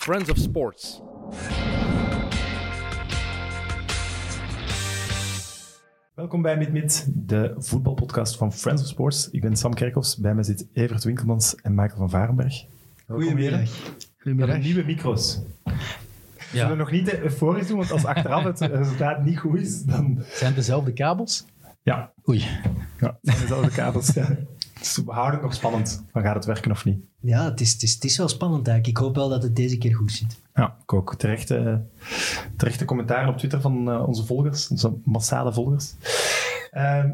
Friends of Sports. Welkom bij Mid-Mid, de voetbalpodcast van Friends of Sports. Ik ben Sam Kerkhoffs, bij mij zit Evert Winkelmans en Michael van Varenberg. We hebben nieuwe micro's. We zullen nog niet euforisch doen, want als achteraf het resultaat niet goed is, dan... Zijn het dezelfde kabels? Ja, Oei. ja het zijn dezelfde kabels. Ja. Dus we houden het nog spannend. Van gaat het werken of niet? Ja, het is, het, is, het is wel spannend eigenlijk. Ik hoop wel dat het deze keer goed zit. Ja, ik ook. Terechte, terechte commentaren op Twitter van eh, onze volgers, onze massale volgers. Ehm,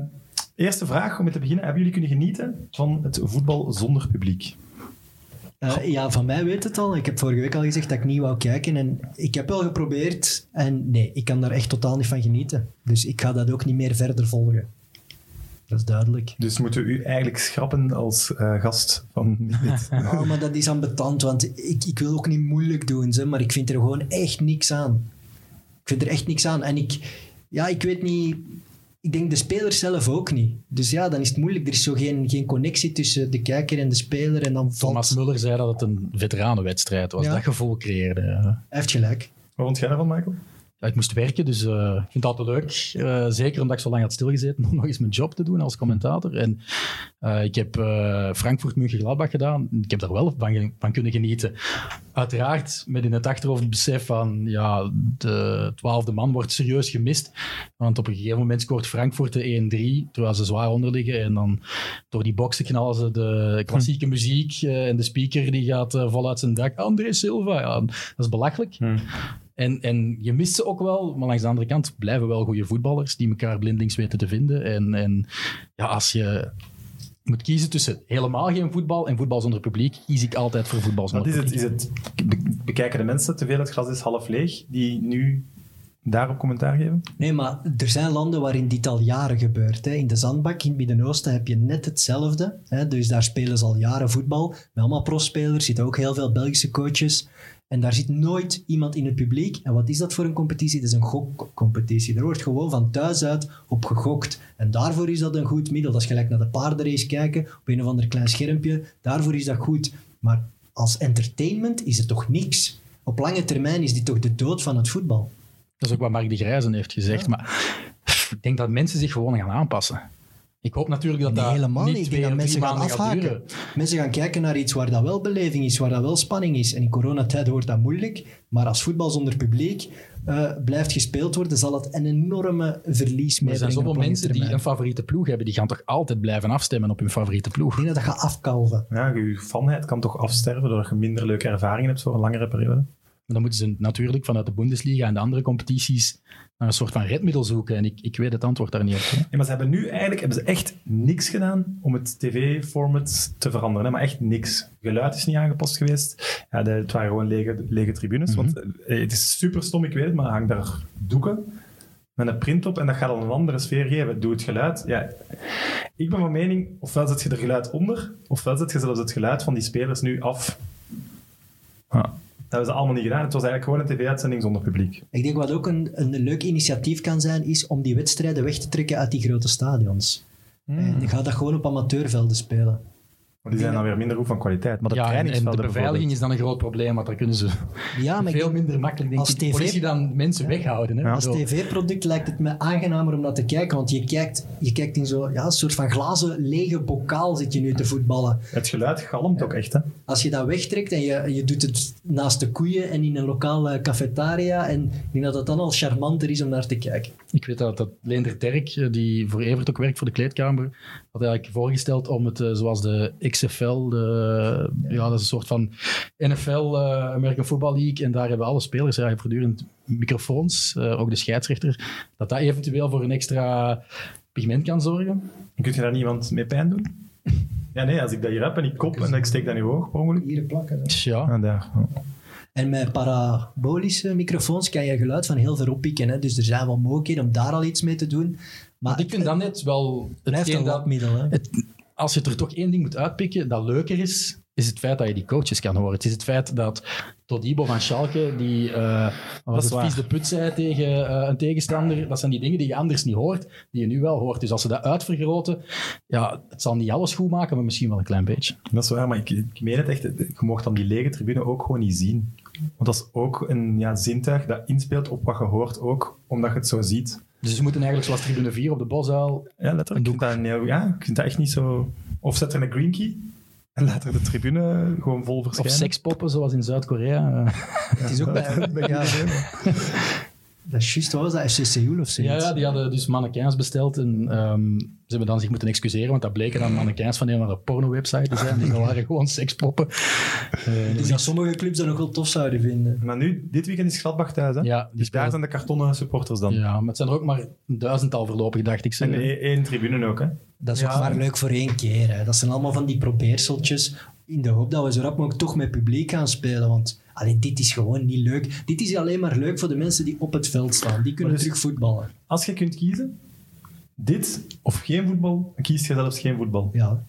eerste vraag om mee te beginnen. Hebben jullie kunnen genieten van het voetbal zonder publiek? Eh, ja, van mij weet het al. Ik heb vorige week al gezegd dat ik niet wou kijken. En ik heb wel geprobeerd. En nee, ik kan daar echt totaal niet van genieten. Dus ik ga dat ook niet meer verder volgen. Dat is duidelijk. Dus moeten we u eigenlijk schrappen als eh, gast van dit. Oh, maar dat is ambetant, want ik, ik wil ook niet moeilijk doen, ze, maar ik vind er gewoon echt niks aan. Ik vind er echt niks aan. En ik, ja, ik weet niet... Ik denk de speler zelf ook niet. Dus ja, dan is het moeilijk. Er is zo geen, geen connectie tussen de kijker en de speler. En dan valt... Thomas Muller zei dat het een veteranenwedstrijd was. Ja. Dat gevoel creëerde. Hij heeft gelijk. Wat vond jij daarvan, Michael? Ik moest werken, dus eh, ik vind het altijd leuk. Eh, zeker omdat ik zo lang had stilgezeten om nog eens mijn job te doen als commentator. En eh, ik heb Frankfurt München Gladbach gedaan. Ik heb daar wel van, van kunnen genieten. Uiteraard met in het achterhoofd het besef van ja, de twaalfde man wordt serieus gemist. Want op een gegeven moment scoort Frankfurt de 1-3, terwijl ze zwaar onderliggen. En dan door die boksen knallen ze de klassieke muziek eh, en de speaker die gaat voluit zijn dak. André Silva, ja, dat is belachelijk. En, en je mist ze ook wel, maar langs de andere kant blijven wel goede voetballers die elkaar blindelings weten te vinden. En, en ja, als je moet kiezen tussen helemaal geen voetbal en voetbal zonder publiek, kies ik altijd voor voetbal Wat zonder is het? publiek. Is het be- bekijken de mensen te veel het glas is half leeg, die nu daarop commentaar geven? Nee, maar er zijn landen waarin dit al jaren gebeurt. Hè. In de zandbak in het Midden-Oosten heb je net hetzelfde. Hè. Dus daar spelen ze al jaren voetbal. Met allemaal profspelers, zitten ook heel veel Belgische coaches. En daar zit nooit iemand in het publiek. En wat is dat voor een competitie? Dat is een gokcompetitie. Er wordt gewoon van thuis uit op gegokt. En daarvoor is dat een goed middel. Dat is gelijk naar de paardenrace kijken op een of ander klein schermpje. Daarvoor is dat goed. Maar als entertainment is het toch niks. Op lange termijn is dit toch de dood van het voetbal. Dat is ook wat Mark de Grijzen heeft gezegd. Maar ik denk dat mensen zich gewoon gaan aanpassen. Ik hoop natuurlijk dat Nee, dat helemaal niet niet. Ik twee denk dat of drie mensen gaan gaat afhaken. Mensen gaan kijken naar iets waar dat wel beleving is, waar dat wel spanning is. En in coronatijden wordt dat moeilijk. Maar als voetbal zonder publiek eh, blijft gespeeld worden, zal het een enorme verlies Maar er zijn zoveel mensen die een favoriete ploeg hebben. Die gaan toch altijd blijven afstemmen op hun favoriete ploeg. Ik denk dat dat gaat afkalven. Ja, je fanheid kan toch afsterven doordat je minder leuke ervaringen hebt voor een langere periode? Dan moeten ze natuurlijk vanuit de Bundesliga en de andere competities naar een soort van redmiddel zoeken. En ik, ik weet het antwoord daar niet op. hè. Ja, maar ze hebben nu eigenlijk hebben ze echt niks gedaan om het tv-format te veranderen. Hè? Maar echt niks. Geluid is niet aangepast geweest. Ja, de, het waren gewoon lege, lege tribunes. Want eh, het is super stom, ik weet het, maar hang daar doeken met een print op en dat gaat al een andere sfeer geven. Doe het geluid. Ja, ik ben van mening, ofwel zet je er geluid onder, ofwel zet je zelfs het geluid van die spelers nu af. Ja, dat hebben ze allemaal niet gedaan. Het was eigenlijk gewoon een tv-uitzending zonder publiek. Ik denk wat ook een, een leuk initiatief kan zijn, is om die wedstrijden weg te trekken uit die grote stadions. En je gaat dat gewoon op amateurvelden spelen. Maar die zijn dan weer minder goed van kwaliteit. Maar de Ja, en, de beveiliging is dan een groot probleem, want daar kunnen ze Ja, maar ik veel minder makkelijk denk als ik, de TV politie dan mensen weghouden. Hè? Ja. Als tv-product lijkt het me aangenamer om naar te kijken, want je kijkt, je kijkt in zo'n ja, een soort van glazen lege bokaal zit je nu te voetballen. Het geluid galmt ook echt, hè? Als je dat wegtrekt en je, je doet het naast de koeien en in een lokale cafetaria, en ik denk dat het dan al charmanter is om naar te kijken. Ik weet dat, dat Leender Terk, eh, die voor Evert ook werkt voor de kleedkamer, had eigenlijk voorgesteld om het eh, zoals de XFL, de, ja. dat is een soort van NFL, eh, American Football League, en daar hebben alle spelers eigenlijk voortdurend microfoons, eh, ook de scheidsrechter, dat dat eventueel voor een extra pigment kan zorgen. En kun je daar niemand mee pijn doen? Ja, nee, als ik dat hier heb en ik kop en ik steek dat in je oog, per ongeluk. Hier plakken. Ja, Ah, daar. En met parabolische microfoons kan je geluid van heel ver oppikken. Hè? Dus er zijn wel mogelijkheden om daar al iets mee te doen. Maar ik vind dan net wel het blijft een dat, labmiddel. Hè? het, als je er toch één ding moet uitpikken dat leuker is, is het feit dat je die coaches kan horen. Het is het feit dat Todibo van Schalke, die uh, was vies de put zei tegen eh, een tegenstander, dat zijn die dingen die je anders niet hoort, die je nu wel hoort. Dus als ze dat uitvergroten, ja, het zal niet alles goed maken, maar misschien wel een klein beetje. Dat is waar, maar ik, ik meen het echt. Je mocht dan die lege tribune ook gewoon niet zien. Want dat is ook een ja, zintuig dat inspeelt op wat je hoort ook, omdat je het zo ziet. Dus ze moeten eigenlijk zoals tribune 4 op de Bosuil. Ja, letterlijk. Dat, heel- ja, vind dat echt niet zo... Of zet er een green key en laat er de tribune gewoon vol Of verschijnen. sekspoppen zoals in Zuid-Korea. Het is ook bij... ja, dat is juist, was dat? FC Seoul of Ja, zoiets? ja, die hadden dus mannequins besteld en ehm, ze hebben dan zich moeten excuseren, want dat bleken dan mannequins van een of andere porno-website te zijn. Die waren gewoon sekspoppen. Eh, Dus dat sommige clubs dat nog wel tof zouden vinden. Maar nu, dit weekend is Gladbach thuis, hè? Ja, die dus daar spelen- zijn de kartonnen supporters dan. ja, maar het zijn er ook maar een duizendtal voorlopig, dacht ik. En Zeg. e- één tribune ook, hè? Dat is Ja. ook maar leuk voor één keer. Hè. Dat zijn allemaal van die probeerseltjes. In de hoop dat we zo rap mogelijk toch met publiek gaan spelen. Want allee, dit is gewoon niet leuk. Dit is alleen maar leuk voor de mensen die op het veld staan. Die kunnen dus- terug voetballen. Als je kunt kiezen, dit of geen voetbal, kies je zelfs geen voetbal. Ja,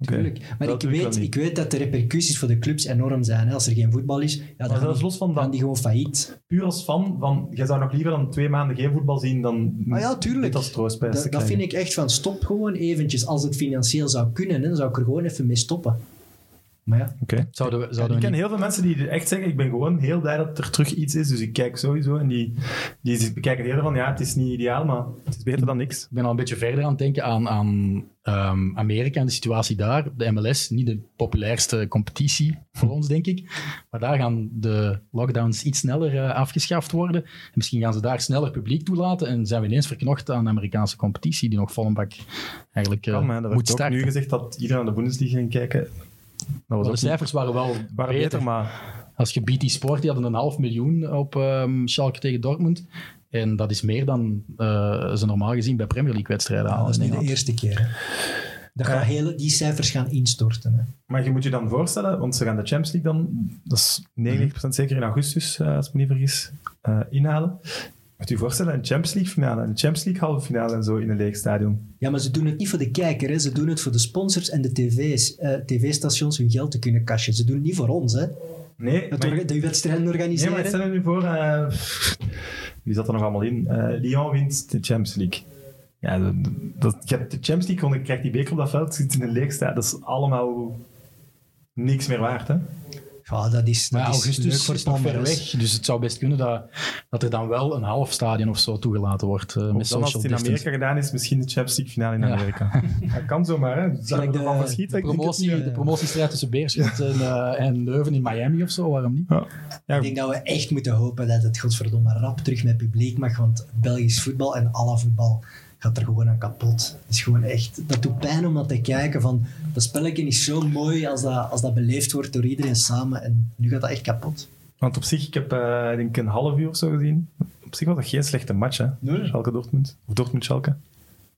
tuurlijk. Maar ik weet, ik weet dat de repercussies voor de clubs enorm zijn. Hè. Als er geen voetbal is, ja, dan gaan die, los van gaan dat, die gewoon failliet. puur als fan, van, jij zou nog liever dan twee maanden geen voetbal zien dan Ah ja, tuurlijk. dit als troostprijs Dat, vind ik echt van stop gewoon eventjes. Als het financieel zou kunnen, hè, dan zou ik er gewoon even mee stoppen. Maar ja, Oké. Zouden we, Ja, zouden ik ken niet- heel veel mensen die echt zeggen, ik ben gewoon heel blij dat er terug iets is, dus ik kijk sowieso. En die, die bekijken eerder van, ja, het is niet ideaal, maar het is beter dan niks. Ik ben al een beetje verder aan het denken aan, aan ehm, Amerika en de situatie daar. De MLS, niet de populairste competitie voor ons, denk ik. Maar daar gaan de lockdowns iets sneller eh, afgeschaft worden. En misschien gaan ze daar sneller publiek toelaten en zijn we ineens verknocht aan de Amerikaanse competitie, die nog vol een bak eigenlijk eh, Kan, maar dat moet starten. nu gezegd dat iedereen naar de Bundesliga ging kijken. Was Maar de cijfers waren wel waren beter. beter, maar Als je BT Sport, die hadden een half miljoen op ehm Schalke tegen Dortmund. En dat is meer dan eh, ze normaal gezien bij Premier League wedstrijden halen. dat is niet de eerste keer. Hè. Dat gaat hele, die cijfers gaan instorten. Hè. Maar je moet je dan voorstellen, want ze gaan de Champions League dan, dat is 99% zeker in augustus, eh, als ik me niet vergis, eh, inhalen. Moet je je voorstellen, een Champions League finale, een Champions League halve finale en zo in een leeg stadion. Ja, maar ze doen het niet voor de kijker. Hè. Ze doen het voor de sponsors en de tv's, eh, tv-stations hun geld te kunnen cashen. Ze doen het niet voor ons. Hè. Nee, Dat maar, die wedstrijden nee, organiseren. maar stel je nu voor, eh, wie zat er nog allemaal in? Eh, Lyon wint de Champions League. Ja, dat, dat, je hebt de Champions League, je krijgt die beker op dat veld, zit in een leeg stadion. Dat is allemaal niks meer waard, hè? Ja, dat is, dat Maar is augustus is nog ver weg, dus het zou best kunnen dat, dat er dan wel een half stadion of zo toegelaten wordt. eh, Of met dan als het in distance. Amerika gedaan is, misschien de Champions League finale in Ja. Amerika. Dat kan zomaar, hè? De- verschieten? De, Ik het promotie, de promotiestrijd tussen Beerschot en, eh, en Leuven in Miami of zo, waarom niet? Ja. Ja, Ik denk dat we echt moeten hopen dat het godverdomme rap terug met publiek mag, want Belgisch voetbal en alle voetbal gaat er gewoon aan kapot. Het is gewoon echt, dat doet pijn om dat te kijken. Van, dat spelletje is zo mooi als dat, als dat beleefd wordt door iedereen samen en nu gaat dat echt kapot. Want op zich, ik heb eh, ik denk een half uur of zo gezien. Op zich was dat geen slechte match, hè? Nee. Schalke-Dortmund. Of Dortmund-Schalke.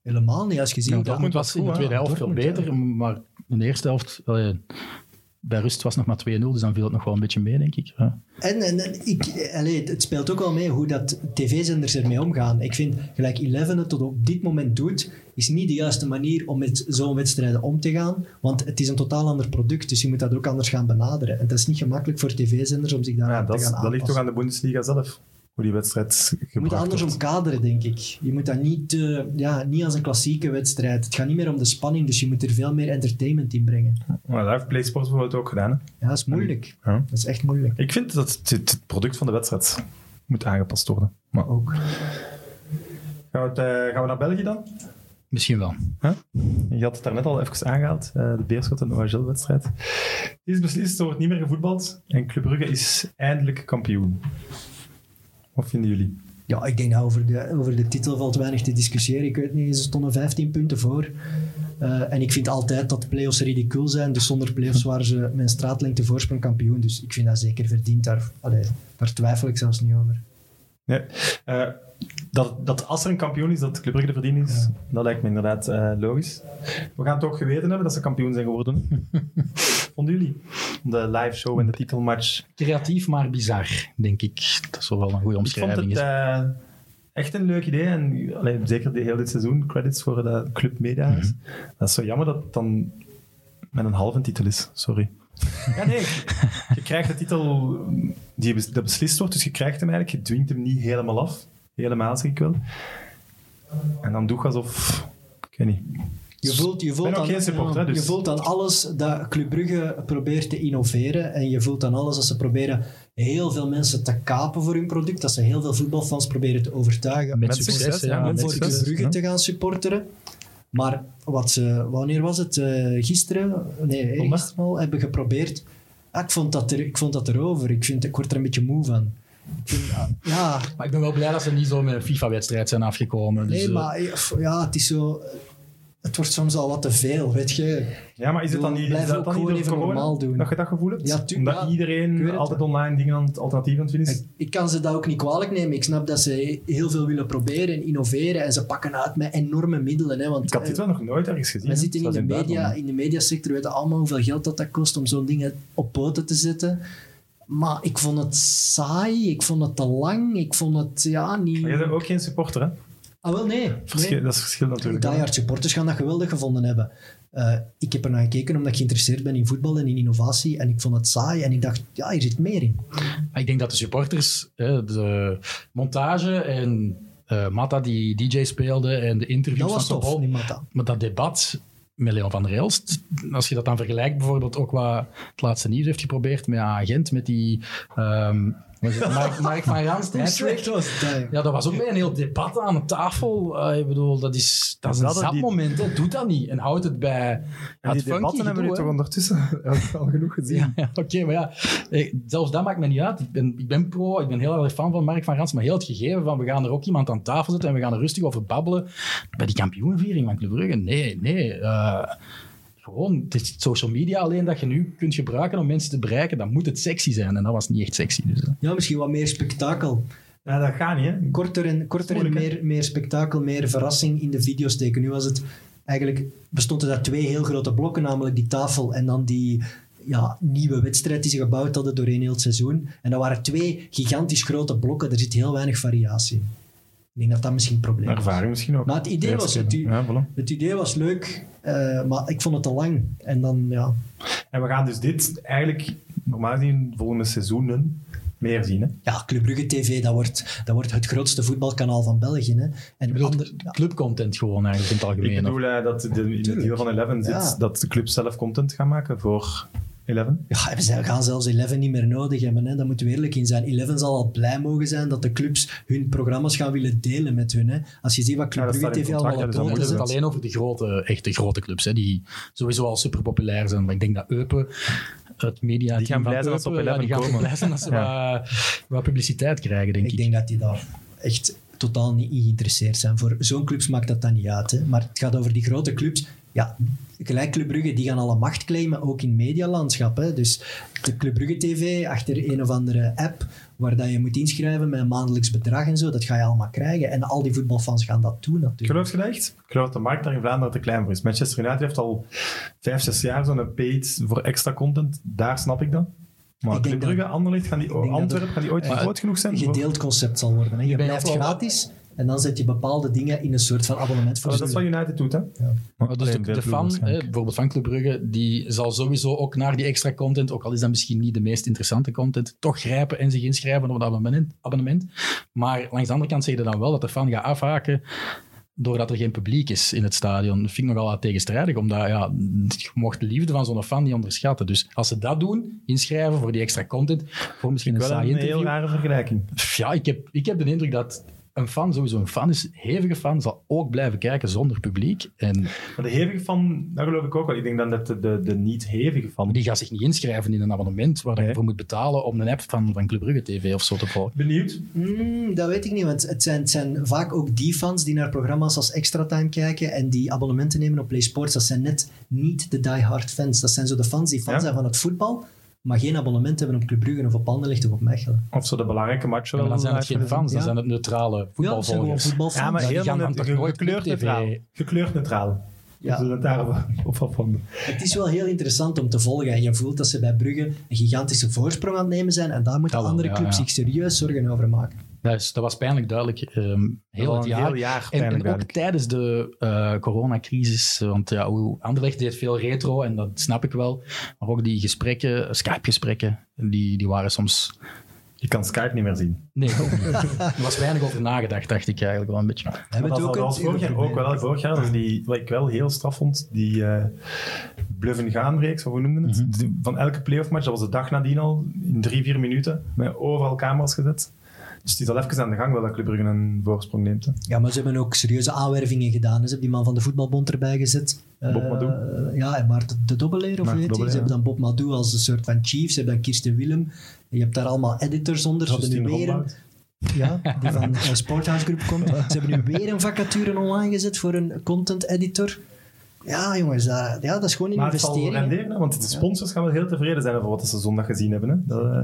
Helemaal niet, als je ziet Ja. Dortmund was in de tweede helft veel Dortmund, beter, maar in de eerste helft, allee, bij rust was het nog maar 2-0, dus dan viel het nog wel een beetje mee, denk ik. Ja. En, en, en ik, allee, het speelt ook wel mee hoe dat tv-zenders ermee omgaan. Ik vind, gelijk Eleven het tot op dit moment doet, is niet de juiste manier om met zo'n wedstrijden om te gaan. Want het is een totaal ander product, dus je moet dat ook anders gaan benaderen. En dat is niet gemakkelijk voor tv-zenders om zich daar Ja, te dat, gaan dat ligt toch aanpassen. aan de Bundesliga zelf, hoe die wedstrijd Je moet gebracht dat anders wordt. omkaderen, denk ik. Je moet dat niet, eh, ja, niet als een klassieke wedstrijd. Het gaat niet meer om de spanning, dus je moet er veel meer entertainment in brengen. Maar dat heeft PlaySports bijvoorbeeld ook gedaan. Hè? Ja, dat is moeilijk. Ja. Dat is echt moeilijk. Ik vind dat het, het product van de wedstrijd moet aangepast worden. Maar Ook. gaan we, het, eh, gaan we naar België dan? Misschien wel. Je had het daar net al even aangehaald, eh, de Beerschot en OHL-wedstrijd. Het is beslist, er wordt niet meer gevoetbald en Club Brugge is eindelijk kampioen. Wat vinden jullie? Ja, ik denk dat over de, over de titel valt weinig te discussiëren. Ik weet niet, ze stonden 15 punten voor. Eh, en ik vind altijd dat play-offs ridicuul zijn. Dus zonder play-offs waren ze een straatlengte voorsprong kampioen. Dus ik vind dat zeker verdiend. Daar, daar twijfel ik zelfs niet over. Nee. Eh, dat, dat als er een kampioen is, dat Club Brugge de verdien is, dat lijkt me inderdaad eh, logisch. We gaan het ook geweten hebben dat ze kampioen zijn geworden. Vonden jullie? De live show en de titelmatch. Creatief, maar bizar, denk ik. Dat is wel een goede Ik vond omschrijving. het eh, echt een leuk idee. En allee, zeker de, heel dit seizoen, credits voor de Club Media. Mhm. Dat is zo jammer dat het dan met een halve titel is. Sorry. Ja, nee. Je, krijgt de titel die dat beslist wordt, dus je krijgt hem eigenlijk. Je dwingt hem niet helemaal af. Helemaal, zeg ik wel. En dan doe je alsof... Ik weet niet. Je voelt, je voelt, aan, geen supporter, hè, dus- je voelt aan alles dat Club Brugge probeert te innoveren. En je voelt aan alles dat ze proberen heel veel mensen te kapen voor hun product. Dat ze heel veel voetbalfans proberen te overtuigen Met Met succes, succes, ja. ja, om met voor succes. Club Brugge ja. te gaan supporteren. Maar wat ze, wanneer was het? Eh, gisteren? Nee, gisteren al hebben geprobeerd. Ah, ik, vond dat er, ik vond dat erover. Ik, vind, ik word er een beetje moe van. Vind, ah, ja, Maar ik ben wel blij dat ze niet zo met een FIFA-wedstrijd zijn afgekomen. Dus, nee, eh, maar ja, het is zo... Het wordt soms al wat te veel, weet je. Ja, maar is het dan niet, is dat ook dan niet even corona normaal doen. dat je dat gevoel hebt? Ja, tu- Omdat ja, iedereen het. altijd online dingen aan het alternatief aan het vinden is. Ik, ik kan ze dat ook niet kwalijk nemen. Ik snap dat ze heel veel willen proberen en innoveren en ze pakken uit met enorme middelen. Hè, want, Ik had dit eh, wel nog nooit ergens gezien. we zitten in de, media, in de mediasector, we weten allemaal hoeveel geld dat, dat kost om zo'n ding op poten te zetten. Maar ik vond het saai, ik vond het te lang, ik vond het ja, niet... Maar jij bent ook geen supporter, hè? Ah, wel nee. Verschil- nee. Dat is verschil natuurlijk. hè. Diehard supporters gaan dat geweldig gevonden hebben. Eh, ik heb er naar gekeken omdat ik geïnteresseerd ben in voetbal en in innovatie. En ik vond het saai en ik dacht, ja, hier zit meer in. Maar ik denk dat de supporters, hè, de montage en eh Mata die DJ speelde en de interviews Dat was van tof, die Mata. maar dat debat met Leon van der Elst, als je dat dan vergelijkt bijvoorbeeld ook wat het laatste nieuws heeft geprobeerd met agent, met die ehm, Mark, van Rans, was? Ja, dat was ook bij een heel debat aan de tafel. Eh, ik bedoel, dat is, dat is een Dat zat die- moment. Hè. Doe dat niet. En houd het bij het die funky debatten hebben we toch ondertussen al genoeg gezien. Ja, ja, oké, maar ja, eh, zelfs dat maakt me niet uit. Ik ben, ik ben pro, ik ben heel erg fan van Mark van Rans, maar heel het gegeven van we gaan er ook iemand aan tafel zetten en we gaan er rustig over babbelen. Bij die kampioenviering van Club Brugge, nee, nee. eh, gewoon, het is social media alleen dat je nu kunt gebruiken om mensen te bereiken, dan moet het sexy zijn. En dat was niet echt sexy. Dus. Ja, misschien wat meer spektakel. Ja, dat gaat niet, hè? Korter en, korter en meer, meer spektakel, meer verrassing in de video's steken. Nu was het eigenlijk, bestonden daar twee heel grote blokken, namelijk die tafel en dan die ja, nieuwe wedstrijd die ze gebouwd hadden doorheen heel het seizoen. En dat waren twee gigantisch grote blokken, er zit heel weinig variatie. Ik denk dat dat misschien een probleem is. Ervaring misschien ook. Maar het idee was, het, Ja, voilà. het idee was leuk, eh, maar ik vond het te lang. En dan, ja, En we gaan dus dit eigenlijk normaal gezien volgende seizoenen meer zien. Hè? ja Club Brugge TV, dat wordt, dat wordt het grootste voetbalkanaal van België. Hè. En ander- ja, clubcontent gewoon eigenlijk in het algemeen. Ik bedoel eh, dat de, in de Tuurlijk. deal van Eleven zit Ja. dat de club zelf content gaat maken voor Eleven. Ja, we gaan zelfs Eleven niet meer nodig hebben. Hè. Daar moeten we eerlijk in zijn. Eleven zal al blij mogen zijn dat de clubs hun programma's gaan willen delen met hun. Hè. Als je ziet wat Club Brugge TV ja, op dus dan hebben het alleen over de grote, echte grote clubs, hè, die sowieso al super populair zijn. Maar ik denk dat Eupen, het media Die gaan blij zijn als ze op ja, die 11 gaan komen. blij zijn als ze wat, wat publiciteit krijgen, denk ik. Ik denk dat die daar echt totaal niet in geïnteresseerd zijn. Voor zo'n clubs maakt dat dan niet uit. Hè. Maar het gaat over die grote clubs. Ja, gelijk Club Brugge, die gaan alle macht claimen, ook in medialandschap. Hè. Dus de Club Brugge TV, achter een of andere app, waar dat je moet inschrijven met een maandelijks bedrag en zo, dat ga je allemaal krijgen. En al die voetbalfans gaan dat doen natuurlijk. Geloof je dat echt? Ik geloof dat de markt daar in Vlaanderen te klein voor is. Manchester United heeft al vijf, zes jaar zo'n paid voor extra content. Daar snap ik dat. Maar Club Brugge, Anderlecht, gaan die, Antwerpen, gaan die ooit groot genoeg zijn? voor- gedeeld concept zal worden. Hè. Je blijft gratis en dan zet je bepaalde dingen in een soort van abonnement voor Oh, dat is wat United doet, hè? Maar dus de, de fan, hè, bijvoorbeeld van Club Brugge, die zal sowieso ook naar die extra content, ook al is dat misschien niet de meest interessante content, toch grijpen en zich inschrijven op het abonnement. abonnement. Maar langs de andere kant zeg je dan wel dat de fan gaat afhaken doordat er geen publiek is in het stadion. Dat vind ik nogal wat tegenstrijdig, omdat ja, je mocht de liefde van zo'n fan niet onderschatten. Dus als ze dat doen, inschrijven voor die extra content, voor misschien een Wel saai een interview. heel rare vergelijking. Ja, ik heb, ik heb de indruk dat een fan, sowieso een fan is, hevige fan, zal ook blijven kijken zonder publiek. En Maar de hevige fan, dat geloof ik ook wel. Ik denk dan dat de, de, de niet-hevige fan... die gaat zich niet inschrijven in een abonnement waar Nee. je voor moet betalen om een app van, van Club Brugge TV of zo te volgen. Benieuwd. Hmm, dat weet ik niet, want het zijn, het zijn vaak ook die fans die naar programma's als Extra Time kijken en die abonnementen nemen op Play Sports. Dat zijn net niet de die-hard fans. Dat zijn zo de fans die fan Ja. zijn van het voetbal, maar geen abonnement hebben op Club Brugge of op Anderlecht of op Mechelen. Of zo de belangrijke matchen Ja, maar dan zijn het geen fans, dan Ja. zijn het neutrale Ja, dat zijn gewoon voetbalvolgers. Ja, maar helemaal gekleurd neutraal. Gekleurd neutraal. Ja. Zullen het daar op. Het is wel heel interessant om te volgen en je voelt dat ze bij Brugge een gigantische voorsprong aan het nemen zijn en daar moeten Dat wel, andere ja, clubs ja. zich serieus zorgen over maken. Dat, is, dat was pijnlijk duidelijk. ehm, heel het jaar. heel jaar En, ook duidelijk. tijdens de eh, coronacrisis, want ja, Anderlecht deed veel retro en dat snap ik wel. Maar ook die gesprekken, Skype-gesprekken, die, die waren soms Je kan Skype niet meer zien. Nee, ook niet. er was weinig over nagedacht, dacht ik eigenlijk wel een beetje. Hebben dat, ook dat was een- vorig jaar ook wel. Vorig jaar, dus die, wat ik wel heel straf vond, die eh bluffen gaan reeks, of hoe noemden het? Mhm. Van elke playoff match, dat was de dag nadien al, in drie, vier minuten, met overal camera's gezet. Dus het is al even aan de gang wel dat Club Brugge een voorsprong neemt. Hè. Ja, maar ze hebben ook serieuze aanwervingen gedaan. Ze hebben die man van de voetbalbond erbij gezet. Bob Eh, Madou. ja, en Maarten de Dobbeleer, of Maarten die? Dobbeleer, Ze hebben dan Bob Madou als een soort van chief. Ze hebben dan Kirsten Willem. Je hebt daar allemaal editors onder. Ze hadden nu weer een, ja, die van uh, Sporthouse Group komt. Ze hebben nu weer een vacature online gezet voor een content editor. Ja, jongens, dat, ja, dat is gewoon een Maar het zal investering. renderen, want de sponsors gaan wel heel tevreden zijn over wat ze zondag gezien hebben. Hè. Dat, eh,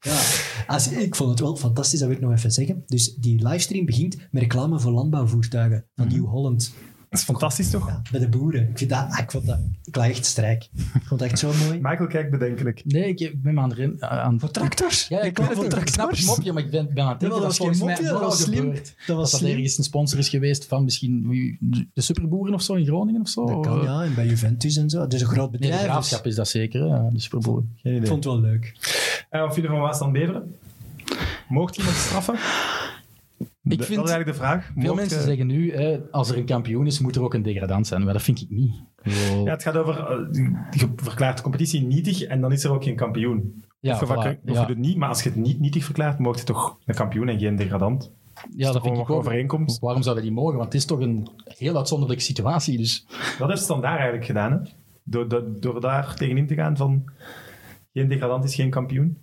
Ja, als, ik vond het wel fantastisch, dat wil ik nog even zeggen. Dus die livestream begint met reclame voor landbouwvoertuigen van Mhm. Nieuw-Holland. Dat is fantastisch toch? Ja, bij de boeren. Ik, vind dat, ah, ik, vond dat, ik lag echt strijk. Ik vond dat echt zo mooi. Michael kijkt bedenkelijk. Nee, ik ik ben me aan het... ren- aan Voor tractors? Ja, ik, weet het, ik snap het mopje, maar ik ben, ben aan het denken dat, dat was geen mopje, dat was slim. gebeurt. Dat was dat er slim. ergens een sponsor is geweest van misschien de superboeren of zo in Groningen of zo. Dat kan, ja. En bij Juventus en zo. Het is een groot Nee, bedrijf. de dus graafschap is dat zeker, ja, de superboeren. Geen ik vond het wel leuk. En wat vinden van Waasland Beveren? Moogt iemand straffen? Ik Dat vind- is eigenlijk de vraag. Veel mensen je- zeggen nu, hè, als er een kampioen is, moet er ook een degradant zijn. Maar dat vind ik niet. Ja, het gaat over, eh, je verklaart de competitie nietig en dan is er ook geen kampioen. ja, of je, voilà, of ja. doet niet, maar als je het niet nietig verklaart, mocht je toch een kampioen en geen degradant. Ja, dat toch vind ik ook. overeenkomst? Waarom zou dat niet mogen? Want het is toch een heel uitzonderlijke situatie. Dus Dat heeft Standaard eigenlijk gedaan, hè? Door, door, door daar tegenin te gaan van geen degradant is geen kampioen.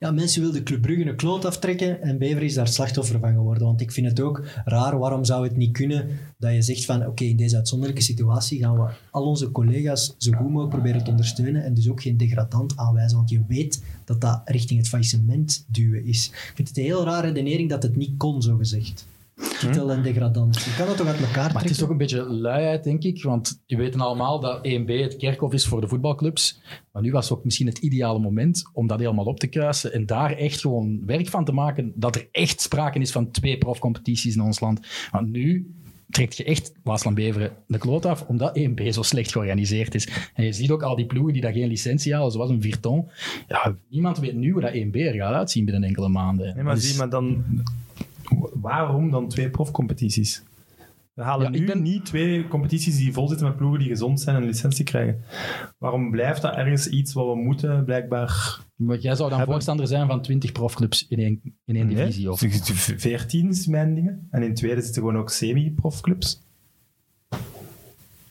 Ja, mensen wilden Club Brugge een kloot aftrekken en Bever is daar slachtoffer van geworden. Want ik vind het ook raar, waarom zou het niet kunnen dat je zegt van oké, in deze uitzonderlijke situatie gaan we al onze collega's zo goed mogelijk proberen te ondersteunen en dus ook geen degradant aanwijzen. Want je weet dat dat richting het faillissement duwen is. Ik vind het een heel rare redenering dat het niet kon, zo gezegd. Titel en degradant. Je kan dat toch uit elkaar Maar het trekken? is toch een beetje luiheid, denk ik. Want je weten allemaal dat 1B het kerkhof is voor de voetbalclubs. Maar nu was ook misschien het ideale moment om dat helemaal op te kruisen en daar echt gewoon werk van te maken. Dat er echt sprake is van twee profcompetities in ons land. Want nu trekt je echt Waasland Beveren de kloot af, omdat 1B zo slecht georganiseerd is. En je ziet ook al die ploegen die daar geen licentie halen, zoals een Virton. Ja, niemand weet nu hoe dat 1B er gaat uitzien binnen enkele maanden. Nee, maar Dus- zie, maar dan... Waarom dan twee profcompetities? We halen Ja, nu ben- niet twee competities die vol zitten met ploegen die gezond zijn en een licentie krijgen. Waarom blijft dat ergens iets wat we moeten, blijkbaar... Maar jij zou dan Hebben- voorstander zijn van 20 profclubs in één, in één divisie? Of? Veertien is mijn dingen. En in tweede zitten gewoon ook semi-profclubs.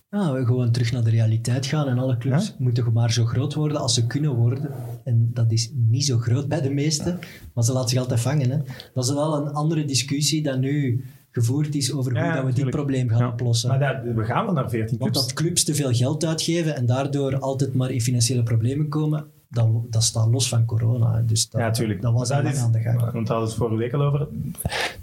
Ja, we gewoon terug naar de realiteit gaan en alle clubs Ja? moeten maar zo groot worden als ze kunnen worden. En dat is niet zo groot bij de meesten, maar ze laten zich altijd vangen. Hè. Dat is wel een andere discussie dan nu gevoerd is over hoe Ja, dat we dit probleem gaan Ja. oplossen. Maar dat- we gaan wel naar 14 Want clubs. dat clubs te veel geld uitgeven en daardoor altijd maar in financiële problemen komen, dat, dat staat los van corona. Dus dat, ja, tuurlijk. dat was is- aan de gang. Want daar hadden we het vorige week al over.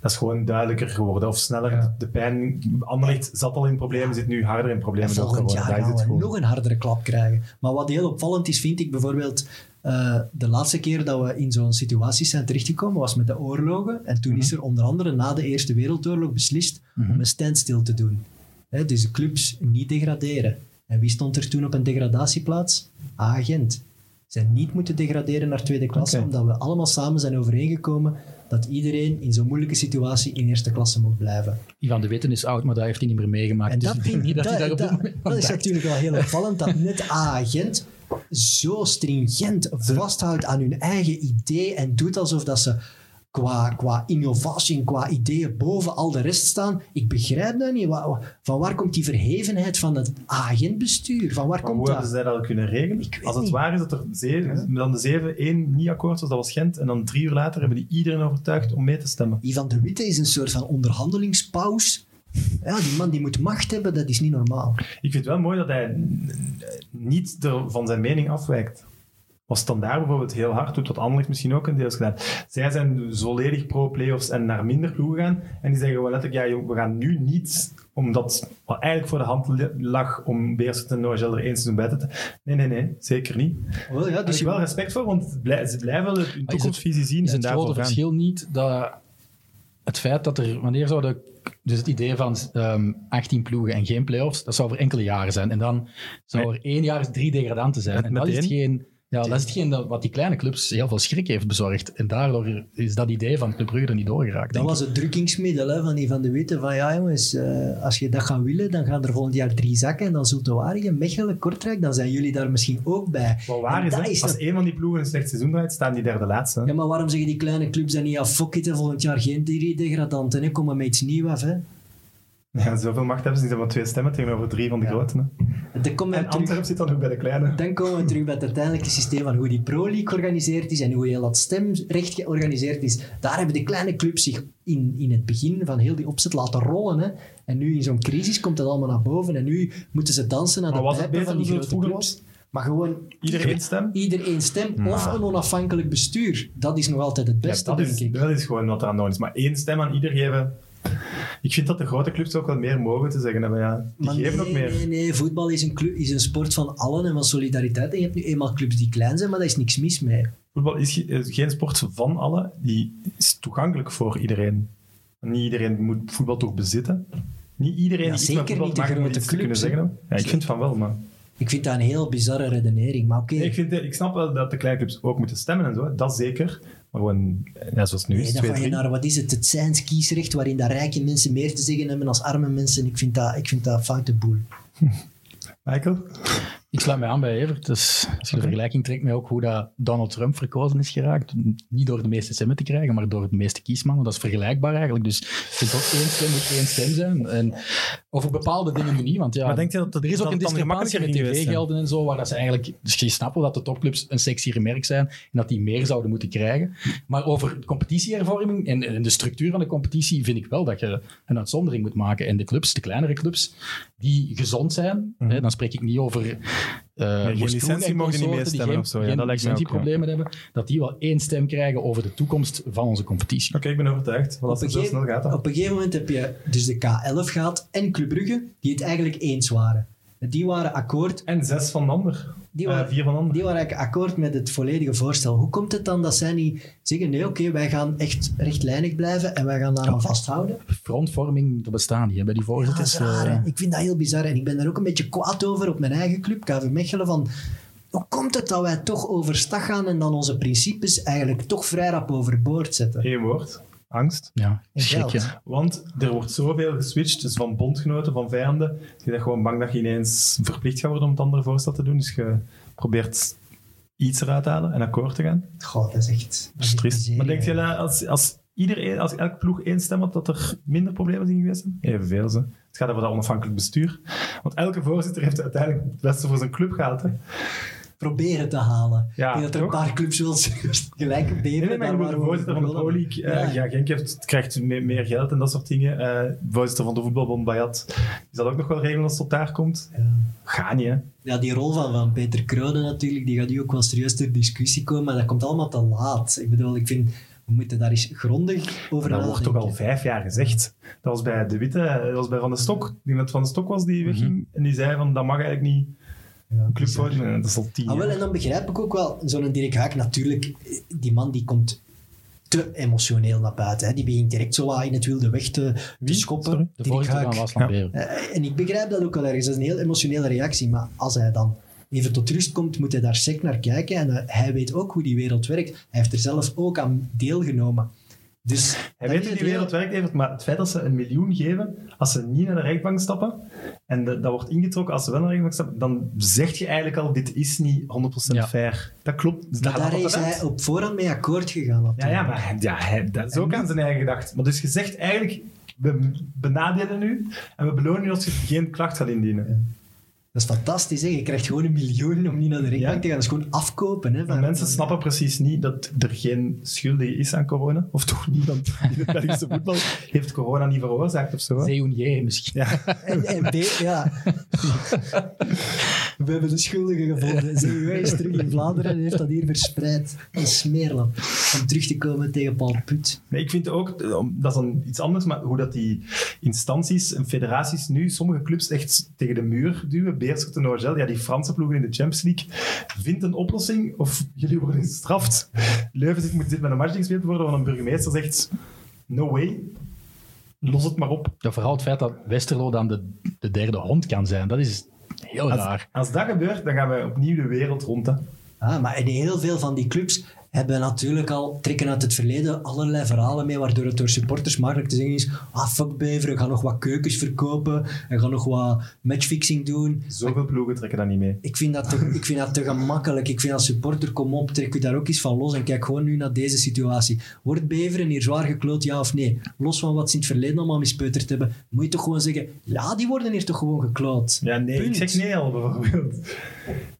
Dat is gewoon duidelijker geworden. Of sneller. Ja. De pijn... Anderlecht zat al in problemen, zit nu harder in En problemen. door volgend jaar gaan we gewoon. nog een hardere klap krijgen. Maar wat heel opvallend is, vind ik bijvoorbeeld... eh, de laatste keer dat we in zo'n situatie zijn terechtgekomen was met de oorlogen. En toen is er onder andere na de Eerste Wereldoorlog beslist om een standstill te doen. Hè, dus de clubs niet degraderen. En wie stond er toen op een degradatieplaats? Agent. Zijn niet moeten degraderen naar tweede klasse, omdat we allemaal samen zijn overeengekomen dat iedereen in zo'n moeilijke situatie in eerste klasse moet blijven. Ivan de Witten is oud, maar dat heeft hij niet meer meegemaakt. En dus dat, ik denk vind, niet dat, dat, hij daar dat- dat is natuurlijk wel heel opvallend dat net A-agent zo stringent vasthoudt aan hun eigen idee en doet alsof dat ze qua, qua innovatie en qua ideeën boven al de rest staan. Ik begrijp dat niet. Van waar komt die verhevenheid van het agentbestuur? Van waar Maar komt hoe hebben dat? zij dat kunnen regelen? Als het niet. waar is dat er zeven, dan de zeven één niet akkoord was, dat was Gent. En dan drie uur later hebben die iedereen overtuigd om mee te stemmen. Ivan de Witte is een soort van onderhandelingspaus. Ja, die man die moet macht hebben, dat is niet normaal. Ik vind het wel mooi dat hij niet van zijn mening afwijkt. Als Standaard bijvoorbeeld heel hard doet, wat Anderlecht misschien ook een deels gedaan. Zij zijn volledig pro-playoffs en naar minder ploegen gaan. En die zeggen gewoon letterlijk, ja, joh, we gaan nu niet, omdat wat eigenlijk voor de hand lag om Beerschot en Noagel er één seizoen bij te. Nee, nee, nee, zeker niet. Wel, ja, dus ik wel respect voor, want het ze blijven wel hun toekomstvisie zien Is het daarvoor grote gaan. verschil niet dat het feit dat er, wanneer zou de, dus het idee van ehm 18 ploegen en geen play-offs, dat zou voor enkele jaren zijn. En dan zou er één jaar drie degradanten zijn. En dat is geen, Ja, dat is hetgeen dat, wat die kleine clubs heel veel schrik heeft bezorgd. En daardoor is dat idee van Club Brugge er niet doorgeraakt. Dat was het drukkingsmiddel hè, van die Van de Witte. Van ja jongens, eh, als je dat gaat willen, dan gaan er volgend jaar drie zakken. En dan Zulte Waregem, Mechelen, Kortrijk, dan zijn jullie daar misschien ook bij. Wat waar is, dat hè? is als dat- een van die ploegen een slecht seizoen draait, staan die derde laatste. hè. Ja, maar waarom zeggen die kleine clubs dan niet, ja, fuck it, volgend jaar geen drie degradanten, hè, kom maar met iets nieuws af. Hè. Ja, zoveel macht hebben ze niet, ze hebben maar twee stemmen tegenover drie van de Ja. grote. dan komen, En we terug, Antwerp zit dan ook bij de kleine. dan komen we terug bij het uiteindelijke systeem van hoe die Pro League georganiseerd is en hoe heel dat stemrecht georganiseerd is. Daar hebben de kleine clubs zich in, in het begin van heel die opzet laten rollen. Hè. En nu in zo'n crisis komt dat allemaal naar boven en nu moeten ze dansen aan Maar de het pijpen van die het grote clubs. Maar gewoon Iedereen stem? ieder één stem of Maar- een onafhankelijk bestuur. Dat is nog altijd het Ja, beste, dat, denk is, ik. dat is gewoon wat er aan de hand is. Maar één stem aan ieder geven... Ik vind dat de grote clubs ook wel meer mogen te zeggen hebben. Ja, die Maar geven nee, ook meer. nee, nee, voetbal is een, club, is een sport van allen en van solidariteit. En je hebt nu eenmaal clubs die klein zijn, maar daar is niks mis mee. Voetbal is ge- is geen sport van allen. Die is toegankelijk voor iedereen. Niet iedereen moet voetbal toch bezitten. Niet iedereen Ja, die iets zeker met voetbal niet moet iets te kunnen zeggen. Ja, ik vind van wel, maar... Ik vind dat een heel bizarre redenering, maar oké. Nee, ik, vind, ik snap wel dat de kleine clubs ook moeten stemmen en zo. Dat zeker. Maar gewoon, ja, zoals nu Nee, is, dan 2 ga je 3 naar, wat is het, het zijns kiesrecht, waarin dat rijke mensen meer te zeggen hebben als arme mensen. Ik vind dat, ik vind dat foute boel. Michael? Ik sluit mij aan bij Evert. Dus als je de vergelijking trekt met ook hoe dat Donald Trump verkozen is geraakt, niet door de meeste stemmen te krijgen, maar door de meeste kiesmannen, dat is vergelijkbaar eigenlijk. Dus vind dat één stem moet één stem zijn. En over bepaalde dingen nu niet, want ja, Maar denk je dat het- er is ook een het discrepantie met tv-gelden en zo, waar dat ze eigenlijk... Dus je snapt wel dat de topclubs een sexier merk zijn en dat die meer zouden moeten krijgen. Maar over competitiehervorming en, en de structuur van de competitie vind ik wel dat je een uitzondering moet maken. En de clubs, de kleinere clubs, die gezond zijn, hè, dan spreek ik niet over... eh geen Kroen licentie en mogen die niet meestemmen of zo, ja, dat lijkt mij ook, licentieproblemen hebben, dat die wel één stem krijgen over de toekomst van onze competitie. Oké, ik ben overtuigd. Want als het zo snel gaat, dan... op een gegeven moment heb je dus de K11 gehad en Club Brugge, die het eigenlijk eens waren. Die waren akkoord En zes van de ander. Die Eh, waren- vier van de ander. Die waren eigenlijk akkoord met het volledige voorstel. Hoe komt het dan dat zij niet zeggen, nee oké, wij gaan echt rechtlijnig blijven en wij gaan daaraan vasthouden? Frontvorming, dat bestaat niet hè, bij die Ja, voorzitters. is raar, eh. Ik vind dat heel bizar en ik ben daar ook een beetje kwaad over op mijn eigen club, KV Mechelen, van hoe komt het dat wij toch overstag gaan en dan onze principes eigenlijk toch vrij rap overboord zetten? Eén woord. Angst. ja, En schrik, geld. hè. Want er wordt zoveel geswitcht, dus van bondgenoten, van vijanden. Je bent gewoon bang dat je ineens verplicht gaat worden om het andere voorstel te doen. Dus je probeert iets eruit te halen en akkoord te gaan. Goh, dat is echt... Dat is triest. Maar denk je dat als, als, iedereen, als elke ploeg één stem had, dat er minder problemen zijn geweest? zijn? Evenveel. Ze. Het gaat over dat onafhankelijk bestuur. Want elke voorzitter heeft uiteindelijk het beste voor zijn club gehaald. Hè. Proberen te halen. Ja, ik denk dat er een paar clubs wel gelijk beveren. Nee, nee, maar de voorzitter van de Pro League, eh, ja. Genk heeft, krijgt meer, meer geld en dat soort dingen. Eh, de voorzitter van de voetbalbond, Bayat, die zal ook nog wel regelen als het op daar komt. Ja. Ga niet, hè. Ja, die rol van, van Peter Kronen natuurlijk, die gaat nu ook wel serieus ter discussie komen, maar dat komt allemaal te laat. Ik bedoel, ik vind, we moeten daar eens grondig over Dat wordt toch al vijf jaar gezegd. Dat was bij De Witte, dat was bij Van de Stok. Ik denk dat het Van de Stok was die wegging. En die zei van, dat mag eigenlijk niet Ja, een club bizar. worden. En Dat is al tien Ah, wel, en dan begrijp ik ook wel, zo'n Dirk Haak natuurlijk, die man die komt te emotioneel naar buiten. Hè. Die begint direct zo in het wilde weg te, te schoppen. Sorry? De Dirk Haak. van Ja. Eh, en ik begrijp dat ook wel ergens. Dat is een heel emotionele reactie. Maar als hij dan even tot rust komt, moet hij daar sec naar kijken. En eh, hij weet ook hoe die wereld werkt. Hij heeft er zelf ook aan deelgenomen. Dus Hij weet hoe die wereld werkt, Evert, maar het feit dat ze een miljoen geven, als ze niet naar de rechtbank stappen, en de- dat wordt ingetrokken als ze wel naar de rechtbank stappen, dan zeg je eigenlijk al, dit is niet 100% Ja. fair. Dat klopt. Dus Maar daar is hij op voorhand mee akkoord gegaan. Ja, ja, maar hij- ja, hij, dat is ook aan zijn eigen gedacht. Maar dus je zegt eigenlijk, we benadelen u en we belonen u als je geen klacht gaat indienen. Dat is fantastisch. Hè? Je krijgt gewoon een miljoen om niet naar de rechtbank Ja. te gaan. Dat is gewoon afkopen. Hè, van- mensen snappen precies niet dat er geen schuldige is aan corona. Of toch niet, want in het Belgische voetbal heeft corona niet veroorzaakt of zo. hè? Zeeunier misschien. Ja. En, en B, ja. We hebben de schuldige gevonden. CUW is terug in Vlaanderen en heeft dat hier verspreid. Een smeerlap. Om terug te komen tegen Paul Put. Nee, ik vind ook, eh, dat is dan iets anders, maar hoe dat die instanties en federaties nu sommige clubs echt tegen de muur duwen. Beerschot en Nogel, ja, die Franse ploegen in de Champions League. Vind een oplossing of jullie worden gestraft. Leuven zit, moet zit met een match gespeeld worden, waar een burgemeester zegt, no way, los het maar op. Ja, vooral het feit dat Westerlo dan de, de derde hond kan zijn, dat is heel Als, raar. als dat gebeurt, dan gaan wij opnieuw de wereld rond. Hè. Ah, maar in heel veel van die clubs hebben natuurlijk al, trekken uit het verleden allerlei verhalen mee, waardoor het door supporters makkelijk te zeggen is ah, fuck Beveren, ga nog wat keukens verkopen en ga nog wat matchfixing doen. Zoveel ploegen trekken dat niet mee. Ik vind dat te, ik vind dat te gemakkelijk. Ik vind als supporter, kom op, trek je daar ook eens van los en kijk gewoon nu naar deze situatie. Wordt Beveren hier zwaar gekloot, ja of nee? Los van wat ze in het verleden allemaal mispeuterd hebben, moet je toch gewoon zeggen, ja, die worden hier toch gewoon gekloot. Ja, nee, Punt. ik zeg nee al bijvoorbeeld.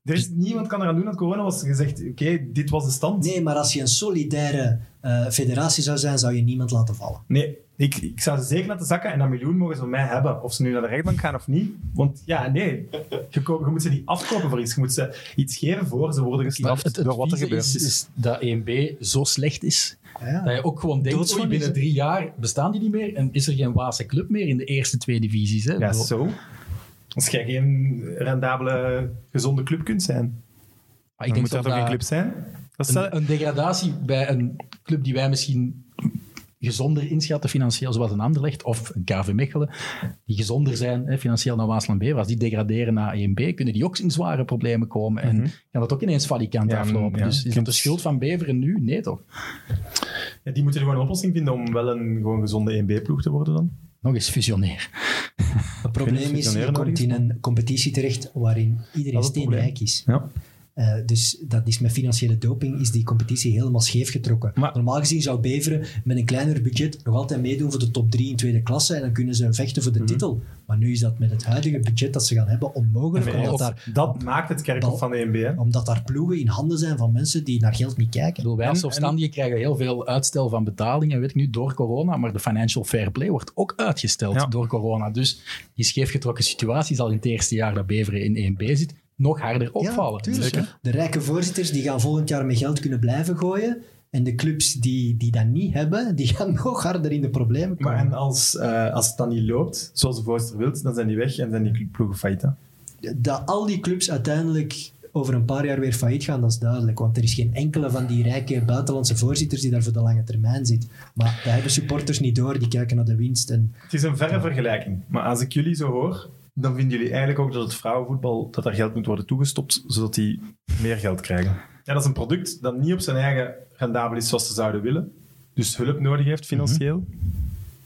Er is, niemand kan eraan doen dat corona was gezegd, oké, dit was de stand. Nee, maar als je een solidaire eh, federatie zou zijn, zou je niemand laten vallen. Nee, ik, ik zou ze zeker laten zakken en dat miljoen mogen ze van mij hebben. Of ze nu naar de rechtbank gaan of niet. Want ja, nee, je, ko- je moet ze niet afkopen voor iets. Je moet ze iets geven voor ze worden gestraft het, het door wat er vieze gebeurd is, dat 1B zo slecht is, Ja. dat je ook gewoon denkt, oei, binnen drie jaar bestaan die niet meer en is er geen Waalse club meer in de eerste twee divisies. Hè? Ja, zo. Als jij geen rendabele, gezonde club kunt zijn, maar ik denk moet dat geen dat club zijn? Dat is een, een degradatie bij een club die wij misschien gezonder inschatten financieel, zoals een Anderlecht of een KV Mechelen, die gezonder zijn hè, financieel dan Waasland B. Als die degraderen naar 1B, kunnen die ook in zware problemen komen en kan dat ook ineens valikant Ja, aflopen. ja. Dus is dat de schuld van Beveren nu? Nee toch? Ja, die moeten gewoon een oplossing vinden om wel een gewoon gezonde 1B-ploeg te worden dan. Nog eens fusioneer. Het probleem is, je komt in een competitie terecht waarin iedereen steenrijk is. Ja. Eh, dus dat is met financiële doping is die competitie helemaal scheef getrokken. Maar- Normaal gezien zou Beveren met een kleiner budget nog altijd meedoen voor de top 3 in tweede klasse en dan kunnen ze vechten voor de Mhm. titel. Maar nu is dat met het huidige budget dat ze gaan hebben onmogelijk, Nee, omdat, dat, daar, dat maakt het kerkhof van de 1B. Hè. omdat daar ploegen in handen zijn van mensen die naar geld niet Ik kijken. bedoel, wij als zelfstandigen krijgen heel veel uitstel van betalingen, weet ik nu, door corona, maar de financial fair play wordt ook uitgesteld Ja. door corona. Dus die scheefgetrokken situatie zal in het eerste jaar dat Beveren in 1B zit, nog harder opvallen. Ja, tuurlijk. Dus, De rijke voorzitters die gaan volgend jaar met geld kunnen blijven gooien. En de clubs die, die dat niet hebben, die gaan nog harder in de problemen komen. Maar en als, eh, als het dan niet loopt, zoals de voorzitter wilt, dan zijn die weg en zijn die ploegen failliet. hè. dat al die clubs uiteindelijk over een paar jaar weer failliet gaan, dat is duidelijk. Want er is geen enkele van die rijke buitenlandse voorzitters die daar voor de lange termijn zit. Maar daar hebben supporters niet door, die kijken naar de winst. En Het is een verre vergelijking. Maar als ik jullie zo hoor, dan vinden jullie eigenlijk ook dat het vrouwenvoetbal, dat daar geld moet worden toegestopt, zodat die meer geld krijgen. Ja, dat is een product dat niet op zijn eigen rendabel is zoals ze zouden willen. Dus hulp nodig heeft financieel.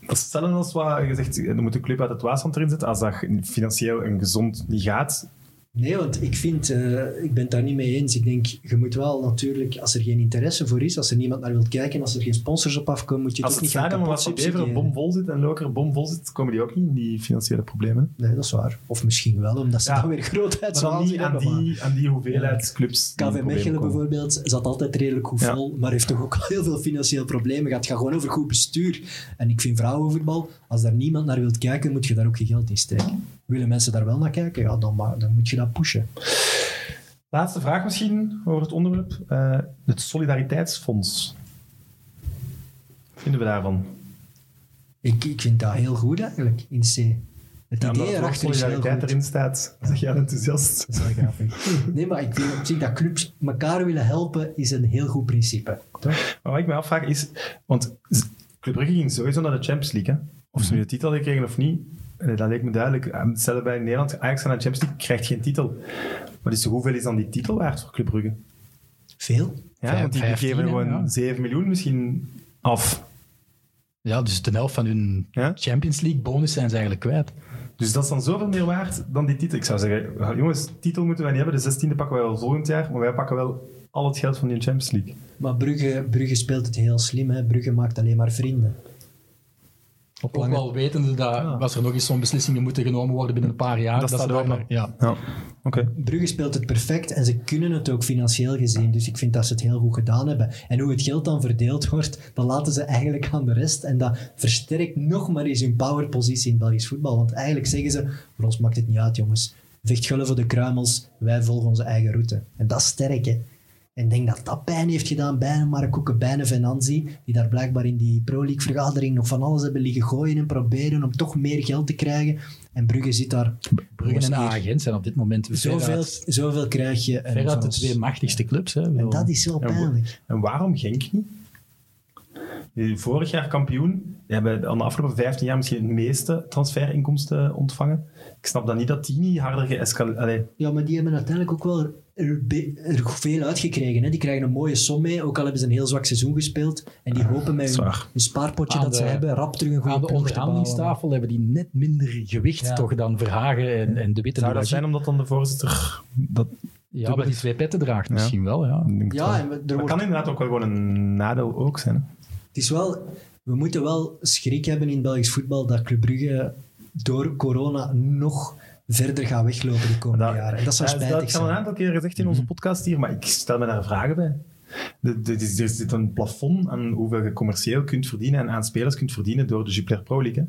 Dat is hetzelfde als wat je zegt, er moet een club uit het Waasland erin zitten. Als dat financieel en gezond niet gaat, Nee, want ik vind, eh, ik ben het daar niet mee eens. Ik denk, je moet wel natuurlijk, als er geen interesse voor is, als er niemand naar wilt kijken, als er geen sponsors op afkomen, moet je het als ook het niet gaan kapot van Beveren subsidiëren. bomvol zit en Loker bomvol zit, komen die ook niet in die financiële problemen. Nee, dat is waar. Of misschien wel, omdat ze Ja. dan weer grootheidswaanzin dan niet aan hebben. die, aan die hoeveelheid clubs. KV Mechelen bijvoorbeeld zat altijd redelijk goed Ja. vol, maar heeft toch ook al heel veel financieel problemen gehad. Het gaat gewoon over goed bestuur. En ik vind vrouwenvoetbal, als daar niemand naar wilt kijken, moet je daar ook je geld in steken. Willen mensen daar wel naar kijken, ja, dan, dan moet je dat pushen. Laatste vraag misschien over het onderwerp. Eh, het Solidariteitsfonds. Wat vinden we daarvan? Ik, ik vind dat heel goed eigenlijk, in C. Het Ja, idee erachter is heel solidariteit goed. erin staat, zeg jij enthousiast. Dat is wel grappig. Nee, maar ik vind op zich dat clubs elkaar willen helpen, is een heel goed principe. Toch? Maar wat ik me afvraag is, want Club Brugge ging sowieso naar de Champions League. Hè? Of ze nu de titel gekregen of niet, eh, dat leek me duidelijk. Eh, Hetzelfde bij Nederland, Ajax naar de Champions League, krijgt geen titel. Maar dus hoeveel is dan die titel waard voor Club Brugge? Veel. Ja, Vijf- want die vijftien, geven gewoon ja. 7 miljoen misschien af. Ja, dus de helft van hun Ja? Champions League bonus zijn ze eigenlijk kwijt. Dus dat is dan zoveel meer waard dan die titel. Ik zou zeggen, "Ah, jongens, titel moeten wij niet hebben. De 16e pakken wij wel volgend jaar, maar wij pakken wel al het geld van die Champions League. Maar Brugge, Brugge speelt het heel slim. Hè. Brugge maakt alleen maar vrienden. Op Ook wel wetende dat als er nog eens zo'n beslissingen moeten genomen worden binnen een paar jaar, Dat dat, staat. Ja. Ja, oké. Brugge speelt het perfect en ze kunnen het ook financieel gezien. Dus ik vind dat ze het heel goed gedaan hebben. En hoe het geld dan verdeeld wordt, dat laten ze eigenlijk aan de rest. En dat versterkt nog maar eens hun powerpositie in Belgisch voetbal. Want eigenlijk zeggen ze, voor ons maakt het niet uit jongens. Vecht gullen voor de kruimels, wij volgen onze eigen route. En dat is sterk hè. En ik denk dat dat pijn heeft gedaan bij een Mark Koeken, bij een Venanzi, die daar blijkbaar in die Pro League vergadering nog van alles hebben liggen gooien en proberen om toch meer geld te krijgen. En Brugge zit daar... Brugge en Agent zijn op dit moment Zoveel, zoveel krijg je. En, veruit van de twee machtigste clubs. Hè. en dat is wel Ja, pijnlijk. En waarom Genk niet? Eh, Vorig jaar kampioen. Die hebben aan de afgelopen 15 jaar misschien het meeste transferinkomsten ontvangen. Ik snap dan niet dat die niet harder geëscaleerd... Ja, maar die hebben uiteindelijk ook wel er, er veel uitgekregen. Hè. Die krijgen een mooie som mee, ook al hebben ze een heel zwak seizoen gespeeld. En die hopen met hun, spaarpotje Aan dat ze hebben, rap terug een goede Aan de onderhandelingstafel hebben die net minder gewicht Ja. toch dan Verhagen en, en De Witte. Zou dat zijn omdat dan de voorzitter... Dat, Ja, maar die twee petten draagt misschien wel, ja. Ja, wel. en we- er dat wordt- kan inderdaad ook wel gewoon een nadeel ook zijn. Hè? Het is wel... We moeten wel schrik hebben in Belgisch voetbal dat Club Brugge door corona nog verder gaat weglopen de komende Dat- jaren. En dat zou spijtig Dat is al een zijn. aantal keer gezegd in onze podcast hier, maar ik stel me daar vragen bij. Er zit een plafond aan hoeveel je commercieel kunt verdienen en aan spelers kunt verdienen door de Jupiler Pro League.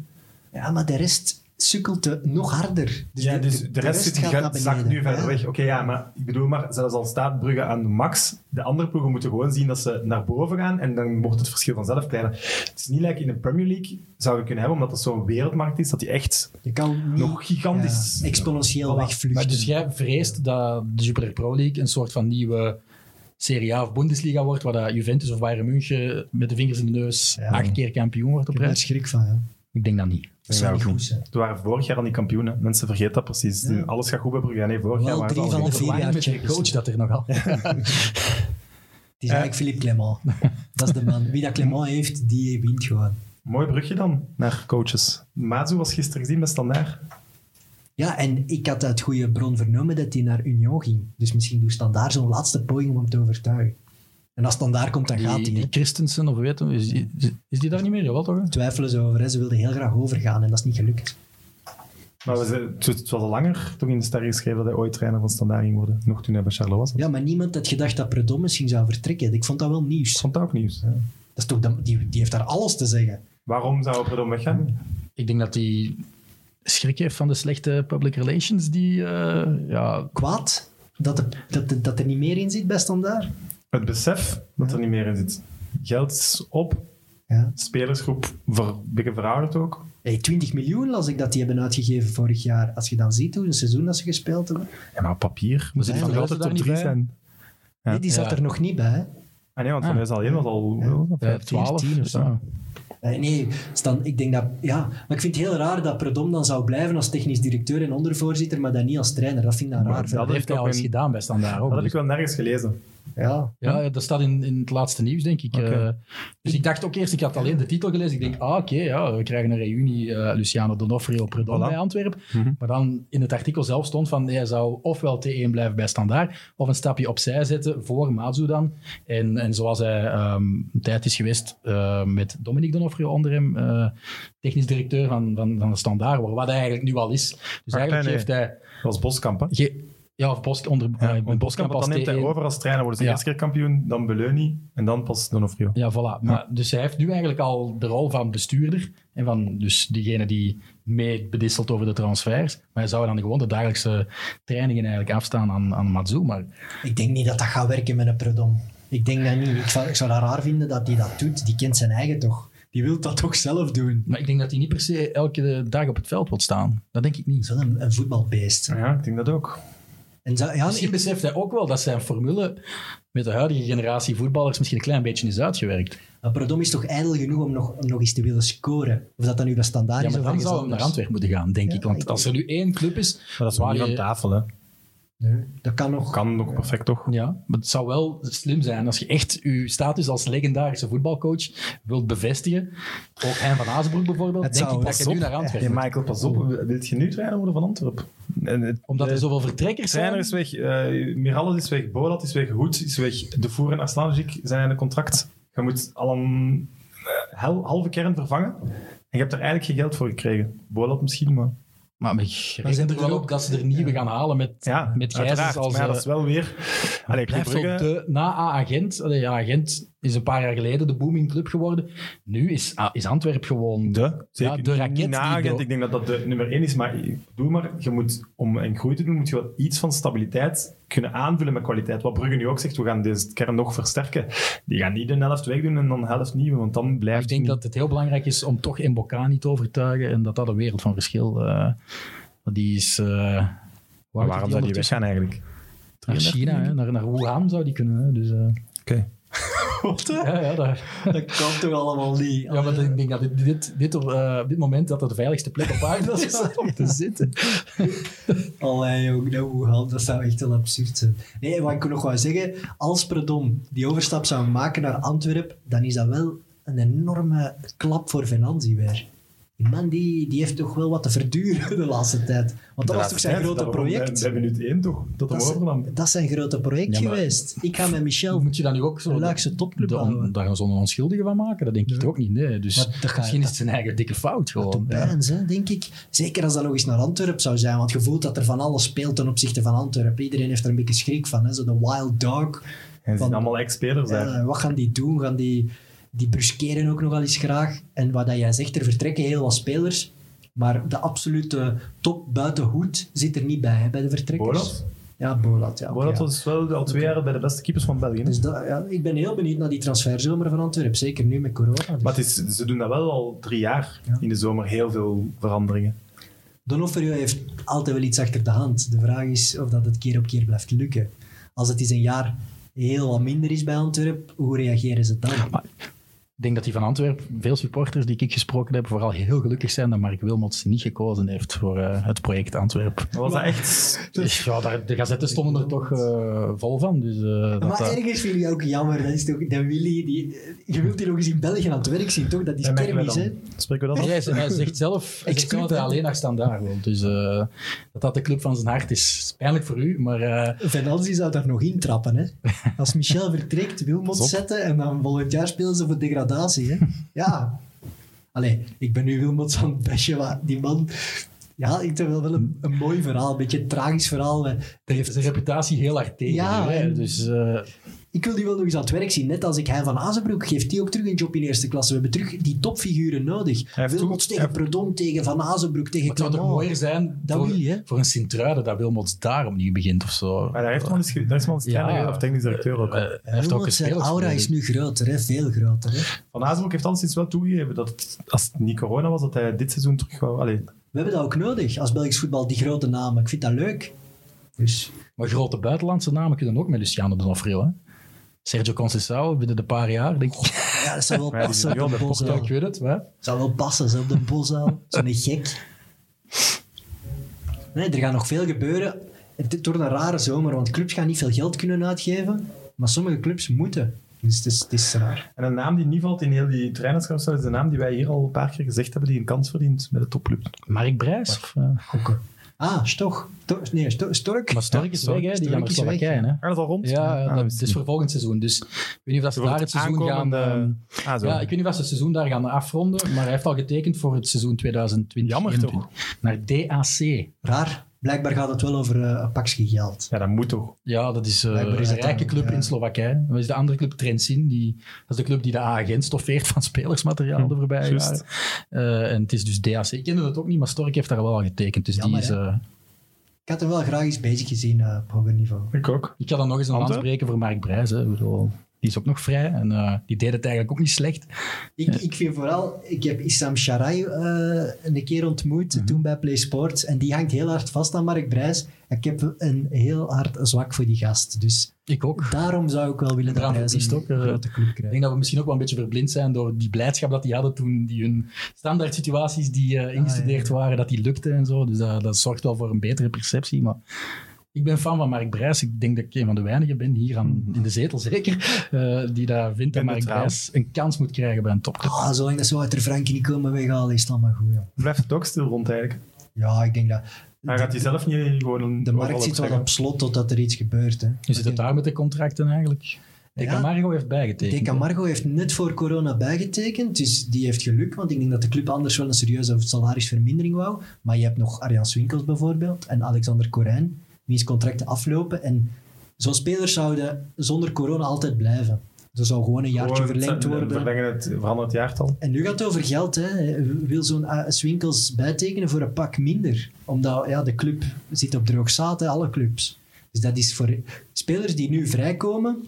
hè. Ja, maar de rest sukkelt nog harder. Dus ja, dus de, rest, zit, gaat zakt nu verder Ja. weg. Oké, ja, maar ik bedoel maar, zelfs al staat Brugge aan de max, de andere ploegen moeten gewoon zien dat ze naar boven gaan en dan wordt het verschil vanzelf kleiner. Het is niet like in de Premier League, zou je kunnen hebben, omdat dat zo'n wereldmarkt is, dat die echt Je kan niet nog gigantisch... ja, exponentieel Voilà. wegvluchten. Maar dus jij vreest dat de Jupiler Pro League een soort van nieuwe Serie A of Bundesliga wordt, waar dat Juventus of Bayern München met de vingers in de neus Ja. acht keer kampioen wordt op Ik heb er rij? schrik van, ja. Ik denk dat niet. Dat niet goed. zijn. Waren vorig jaar al niet kampioenen. Mensen vergeten dat precies. Ja. Alles gaat goed bij Brugge. Nee, vorig Wel jaar waren drie al van de niet. vier jaar met Champions coach dat er nogal. Het is eigenlijk Philippe Clement. Dat is de man. Wie dat Clement heeft, die wint gewoon. Mooi brugje dan naar coaches. Mazu was gisteren gezien bij Standaard. Ja, en ik had uit goede bron vernomen dat hij naar Union ging. Dus misschien doet Standaard zo'n laatste poging om hem te overtuigen. En als Standaard komt, dan gaat Die, hij. die. Christensen, of weet je, is, die- is, is die daar niet meer? Jawel toch? hè? Twijfelen ze over. Hè. Ze wilden heel graag overgaan en dat is niet gelukt. Maar we zijn, het was- het al langer toch in de ster geschreven dat hij ooit trainer van Standaard ging worden. Nog toen hij bij Charleroi was. Ja, maar niemand had gedacht dat Predom misschien zou vertrekken. Ik vond dat wel nieuws. Ik vond dat ook nieuws. Dat is toch, de- die, die heeft daar alles te zeggen. Waarom zou Predom weggaan? Ik denk dat hij schrik heeft van de slechte public relations die, eh, ja, Kwaad dat, er- dat, dat er niet meer in zit bij Standaard. Het besef dat er niet meer in zit. Geld is op. Ja. Spelersgroep ver, een beetje verouderd ook. Hey, 20 miljoen las ik dat die hebben uitgegeven vorig jaar. Als je dan ziet hoe een seizoen dat ze gespeeld hebben. Ja, maar op papier moet het Van altijd top niet 3 bij? zijn. Ja. Nee, die zat Ja. er nog niet bij. Hè? Ah nee, want Ah. Van Huis alleen was al Ja. wat was dat, ja, 15, 12 10 of zo. ja. Eh, nee, Stan, ik denk dat... Ja, maar ik vind het heel raar dat Predom dan zou blijven als technisch directeur en ondervoorzitter, maar dan niet als trainer. Dat vind ik dan raar. dat heeft ik hij al eens gedaan bij Standaard ook. Dat heb ik dus- wel nergens gelezen. Ja. Ja, dat staat in, in het laatste nieuws, denk ik. Eh, dus ik dacht ook eerst, ik had alleen de titel gelezen. Ik denk, ah, oké, ja, we krijgen een reunie eh, Luciano Donofrio Voilà. bij Antwerpen. Mhm. Maar dan in het artikel zelf stond van, hij zou ofwel T1 blijven bij Standaard, of een stapje opzij zetten voor Mazu dan. En, en zoals hij ehm, een tijd is geweest eh, met Dominique Donofrio onder hem, technisch directeur van, van, van de Standaard, wat hij eigenlijk nu al is. Dus eigenlijk heeft hij... Dat was Boskamp, hè? Ja, of Bos, onder, Ja, eh, want Boskamp dan neemt hij T1. over als trainer, worden ze Ja. eerst keer kampioen, dan Beleuni en dan pas Donofrio. Ja, voilà. Maar, dus hij heeft nu eigenlijk al de rol van bestuurder en van dus diegene die mee bedisselt over de transfers. Maar hij zou dan gewoon de dagelijkse trainingen eigenlijk afstaan aan, aan Matsu. Maar Ik denk niet dat dat gaat werken met een Predom. Ik denk dat niet. Ik zou, ik zou dat raar vinden dat hij dat doet. Die kent zijn eigen toch. Die wil dat toch zelf doen. Maar ik denk dat hij niet per se elke dag op het veld wil staan. Dat denk ik niet. Zo'n een, een voetbalbeest. Ja, ik denk dat ook. En ja, Misschien ik- beseft hij ook wel dat zijn formule met de huidige generatie voetballers misschien een klein beetje is uitgewerkt. maar is toch ijdel genoeg om nog, om nog eens te willen scoren. Of dat dan nu bij standaard Ja, is maar of dan zou hij naar. Antwerpen moeten gaan, denk Ja, ik. Want ik als er nu één club is... Maar dat is waar aan tafel, hè. Nee, dat kan nog. Kan ook perfect, toch? Ja, maar het zou wel slim zijn als je echt je status als legendarische voetbalcoach wilt bevestigen. Ook Hein van Azenbroek bijvoorbeeld. Het denk zou- ik dat je nu naar Antwerpen moet. Michael, pas op. Wilt je nu trainer worden van Antwerpen? Omdat er de zoveel vertrekkers trainer zijn. is weg, eh Miralles is weg, Bolat is weg, Hoed is weg, De Voer en Arslanjic zijn in een contract. Je moet al een eh, halve kern vervangen. En je hebt er eigenlijk geen geld voor gekregen. Bolat misschien, maar... Maar reken hebben er wel op dat ze er nieuwe gaan halen met, Ja, met uiteraard. als... maar ja, dat eh, is wel weer... Allee, blijft de, na Agent, allee, ja, Agent is een paar jaar geleden de booming club geworden. Nu is, ah, is Antwerp gewoon De, zeker Ja, de raket niet die Ik denk dat dat de nummer één is, maar doe maar, je moet, om een groei te doen, moet je wel iets van stabiliteit kunnen aanvullen met kwaliteit. Wat Brugge nu ook zegt, we gaan deze kern nog versterken. Die gaan niet de helft wegdoen en dan de helft nieuwe, want dan blijft Ik denk dat het heel belangrijk is om toch Mbokani te overtuigen en dat dat een wereld van verschil uh, die is. Uh, maar waarom zou die weggaan eigenlijk? Naar China, hè? Naar, naar Wuhan zou die kunnen. Hè? Dus, uh... Oké. Okay. Ja, ja, dat, Dat kan toch allemaal niet? ja maar ik denk dat dit, dit, dit, op, eh, dit moment dat het de veiligste plek op aarde is om te zitten. Allee, jong, nou, dat zou echt wel absurd zijn. Nee, wat ik nog wou zeggen, als Predom die overstap zou maken naar Antwerpen, dan is dat wel een enorme klap voor Venanzi weer. Die man die, die heeft toch wel wat te verduren de laatste tijd. Want dat was toch zijn grote project? Bij minuut 1 toch? Dat hem Dat is, dat is zijn grote project Ja, maar- geweest. Ik ga met Michel Moet je dan nu ook zo... een Luikse topclub bouwen. daar gaan ze een onschuldige van maken? Dat denk ik toch ook niet. Nee. Dus dat misschien is het zijn eigen dikke fout Toch gewoon. Ja. pijns, hè, denk ik. Zeker als dat nog eens naar Antwerpen zou zijn. Want je voelt dat er van alles speelt ten opzichte van Antwerpen. Iedereen heeft er een beetje schrik van. Hè? Zo de wild dog. En ze Van- zijn allemaal ex-spelers. Ja, wat gaan die doen? Gaan die, die bruskeren ook nog wel eens graag? En wat dat jij zegt, er vertrekken heel wat spelers. Maar de absolute top buiten hoed zit er niet bij, hè, bij de vertrekkers. Bolat? Ja, Bolat. Ja, Bolat ja. was wel al twee jaar bij de beste keepers van België. Dus dat, ja, ik ben heel benieuwd naar die transferzomer van Antwerpen. Zeker nu met corona. Dus Maar het is, ze doen dat wel al drie jaar Ja. in de zomer. Heel veel veranderingen. Donofrio heeft altijd wel iets achter de hand. De vraag is of dat het keer op keer blijft lukken. Als het eens een jaar heel wat minder is bij Antwerpen, hoe reageren ze dan? Ik denk dat die van Antwerpen, veel supporters die ik gesproken heb, vooral heel gelukkig zijn dat Mark Wilmots niet gekozen heeft voor eh, het project Antwerpen. Was dat echt... Dus ja, daar, de gazetten stonden er toch eh, vol van. Dus, eh, dat, maar dat- ergens vind ik ook jammer. Dat is toch, dat Willy, die, je wilt die nog eens in België aan het werk zien, toch? Dat is kermis, hè? Spreken we dat af? hij, hij zegt zelf, hij zegt zelf dat hij alleen naar standaard wil. Dus eh, dat dat de club van zijn hart is. pijnlijk voor u, maar eh, Venanzi zou daar nog in trappen, hè? Als Michel vertrekt, Wilmot Pas op. zetten en dan volgend jaar spelen ze voor degradatie, hè? Ja. Allee, ik ben nu Wilmot het bashen, maar die man... Ja, ik vind wel wel een, een mooi verhaal, een beetje een tragisch verhaal. hij heeft zijn reputatie heel hard tegen. Ja, hè. Dus eh, Ik wil die wel nog eens aan het werk zien. Net als ik Hein van Azenbroek, geeft die ook terug een job in eerste klasse. We hebben terug die topfiguren nodig. heeft Wilmots tegen hij- Predom, tegen Van Azenbroek, tegen het zou toch mooier zijn Dat voor, wil je, voor een Sint-Truiden dat Wilmots daar opnieuw begint of zo. Maar daar heeft wel eens, daar is wel eens Ja. of technisch directeur ook. Eh, hij heeft ook Wilmots, zijn gespeeld. aura is nu groter, hè? veel groter. Hè? Van Azenbroek heeft alleszins wel toegegeven dat als het niet corona was, dat hij dit seizoen terug wou... Allee, We hebben dat ook nodig als Belgisch voetbal, die grote namen. Ik vind dat leuk. Dus Maar grote buitenlandse namen kunnen ook met Luciano Donofrio. Hè? Sergio Conceição binnen de paar jaar, denk ik. ja, dat zou wel Maar ja, passen op de Bosuil. ik weet het. Hè? zou wel passen, zo op de Bosuil. Zo'n gek. Nee, er gaat nog veel gebeuren. Het wordt een rare zomer, want clubs gaan niet veel geld kunnen uitgeven. Maar sommige clubs moeten. Dus het is, het is raar. En een naam die niet valt in heel die trainerscarousel is de naam die wij hier al een paar keer gezegd hebben, die een kans verdient bij de topclub. Mark Brijs? Of, eh, Ah, Stoch. Sto- nee, Sto- Stork. Maar Stork is weg, hè? die gaan naar Stork is weg, Slowakije. Hè? Ah, dat is al rond? Ja, Ah, dat is voor volgend seizoen. Dus ik weet niet of dat ze daar het seizoen gaan... ehm, Ah, zo. ja, ik weet niet of ze het seizoen daar gaan afronden, maar hij heeft al getekend voor het seizoen 2020 Jammer toch? Naar DAC. Raar. Blijkbaar gaat het wel over eh, een pakje geld. Ja, dat moet toch. Ja, dat is eh, is een dat rijke club ja. in Slowakije. Dat is de andere club Trentin. Die, dat is de club die de A-agent stoffeert van spelersmateriaal de voorbije jaren. Eh, en het is dus DAC. Ik kende het ook niet, maar Stork heeft daar wel al getekend. Dus Jammer, die is... eh, Ik had hem wel graag eens bezig gezien eh, op hoger niveau. Ik ook. ik ga dan nog eens een hand Antwerp? spreken voor Mark Brijs. Hè. Ik bedoel, die is ook nog vrij en eh, die deed het eigenlijk ook niet slecht. Ik, ik vind vooral, ik heb Issam Sharai eh, een keer ontmoet, Mhm. toen bij Play Sports, en die hangt heel hard vast aan Mark Brijs. Ik heb een heel hard zwak voor die gast. Dus Ik ook. daarom zou ik wel willen dat hij een ook, eh, grote club Ik krijgt. denk dat we misschien ook wel een beetje verblind zijn door die blijdschap dat die hadden toen die hun standaard situaties die eh, ingestudeerd ja, waren, dat die lukte en zo. Dus dat, dat zorgt wel voor een betere perceptie. Maar ik ben fan van Mark Brijs. Ik denk dat ik een van de weinigen ben, hier aan, in de zetel zeker, eh, die daar vindt dat Mark. Brijs een kans moet krijgen bij een topclub. Ah, zolang dat ze Wouter Frankie niet komen weghalen, is het allemaal goed. Ja, Blijft het ook stil rond eigenlijk. ja ik denk dat... Maar gaat hij zelf niet gewoon een De markt zit wel op slot totdat er iets gebeurt. Hè. Hoe zit het daar met de contracten eigenlijk? De Ja. Camargo heeft bijgetekend. De Camargo heeft net voor corona bijgetekend, dus die heeft geluk, want ik denk dat de club anders wel een serieuze salarisvermindering wou. Maar je hebt nog Arjan Swinkels bijvoorbeeld en Alexander Corijn, wiens contracten aflopen. En zo'n spelers zouden zonder corona altijd blijven. Er zou gewoon een jaartje verlengd worden. Verlengen het, veranderen het jaartal. En nu gaat het over geld. Hè. Wil zo'n Swinkels bijtekenen voor een pak minder? Omdat ja, de club zit op droog zaad, hè, alle clubs. Dus dat is voor spelers die nu vrijkomen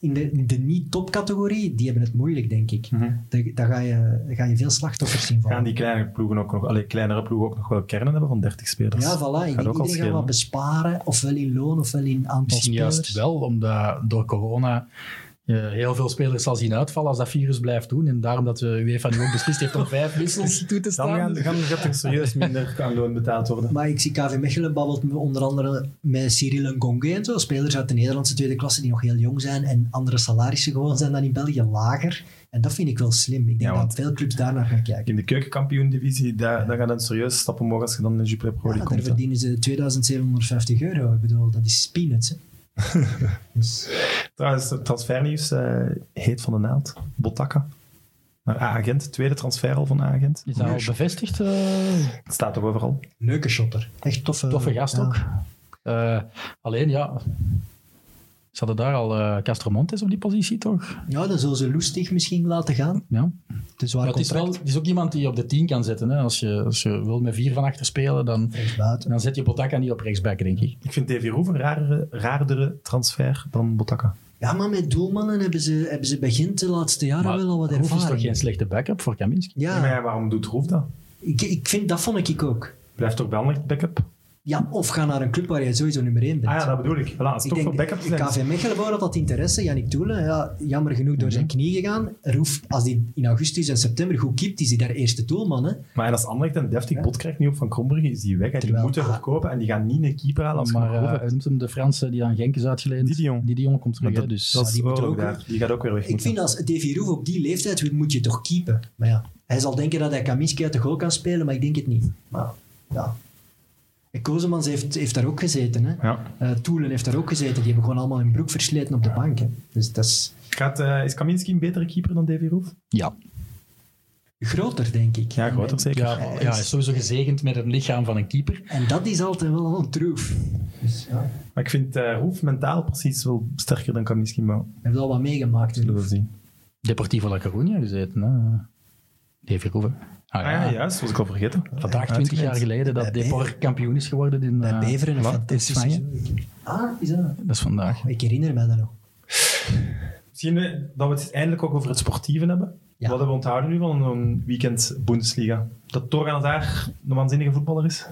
in de, in de niet-topcategorie, die hebben het moeilijk, denk ik. Daar, daar ga, je, daar ga je veel slachtoffers zien Gaan vallen. die kleine ploegen ook nog, allee, kleinere ploegen ook nog wel kernen hebben van 30 spelers? Ja, voilà. Ik denk ook al iedereen gaat wat besparen, ofwel in loon, ofwel in aantal Misschien spelers. juist wel, omdat door corona je heel veel spelers zal zien uitvallen als dat virus blijft doen. En daarom dat de UEFA nu ook beslist heeft om vijf wissels toe te Dan staan. gaan, gaan, gaat er serieus minder loon betaald worden. Maar ik zie KV Mechelen babbelt onder andere met Cyril Ngonge en zo. Spelers uit de Nederlandse tweede klasse die nog heel jong zijn en andere salarissen gewoon zijn dan in België lager. En dat vind ik wel slim. Ik denk Ja, dat veel clubs daar naar gaan kijken. In de keukenkampioen-divisie, daar, daar gaat een serieus stap omhoog als je dan in de Jupiler Pro Ja, League daar komt. hè. verdienen ze 2750 euro. Ik bedoel, dat is peanuts. Hè. dus, Trouwens, het transfernieuws eh, heet van de naald. Botakka. Naar A-agent, tweede transfer al van A-agent. Is dat al bevestigd? eh, Het staat toch overal. leuke shotter. Echt toffe, toffe gast ja. ook. Eh, alleen, ja... Ze hadden daar al eh Castromontes op die positie, toch? Ja, dan zullen ze Loestig misschien laten gaan. Ja. Het is waar Maar het, is wel, contract. het is ook iemand die je op de 10 kan zetten. Hè. Als, je, als je wil met vier van achter spelen, dan, dan zet je Botaka niet op rechtsback, denk ik. Ik vind Davy Roef een rarere, raardere transfer dan Botakka. Ja, maar met doelmannen hebben ze, hebben ze bij Gent de laatste jaren Maar wel al wat Roef is toch ervaring. geen slechte backup voor Kaminski? Ja. Ja, maar waarom doet Roef dat? ik, ik vind, dat vond ik ook. Blijft toch wel een backup? Ja, of ga naar een club waar je sowieso nummer 1 bent. Ah ja, dat bedoel ik. Voilà, ik toch voor denk, backup. KV Mechelen wou dat dat interesse. Yannick Toelen, ja, jammer genoeg door zijn knie gegaan. Roef, als hij in augustus en september goed keept, is hij daar eerste doelman. Hè. Maar en als Anderlecht een deftig bod krijgt nu op Van Krombrugge, is die weg. En die Terwijl- moeten ah. verkopen en die gaan niet een keeper halen Maar eh, hem de Franse die aan Genk is uitgeleend? Didion. Didion komt terug, dat, dus... dat die ook daar. Die gaat ook weer weg Ik moeten. vind als Davy Roef op die leeftijd moet je toch keepen. Maar ja, hij zal denken dat hij Kaminski uit de goal kan spelen, maar ik denk het niet. Maar ja. Kozemans heeft, heeft daar ook gezeten. Hè. Ja. Eh, Toelen heeft daar ook gezeten. Die hebben gewoon allemaal hun broek versleten op de bank. Hè. Dus dat is Gaat, eh, is Kaminski een betere keeper dan Davy Roef? Ja, groter, denk ik. Ja, groter zeker. ja, ja, hij is sowieso gezegend met het lichaam van een keeper. En dat is altijd wel een troef. Dus ja, Maar ik vind eh Roef mentaal precies wel sterker dan Kaminski. Maar we hij heeft al wat meegemaakt. zullen we zien. Deportivo La Coruña gezeten, hè. Davy Roeven. Ah, Ah ja, juist. was ik al vergeten. Vandaag, 20 jaar geleden, dat Depor kampioen is geworden in, Bij eh, Beveren wat? In Spanje. Ah, is dat? Dat is vandaag. Ik herinner me dat nog. Misschien eh, dat we het eindelijk ook over het sportieve hebben. Ja. Wat hebben we onthouden nu van een weekend Bundesliga? Dat Torgan daar een waanzinnige voetballer is.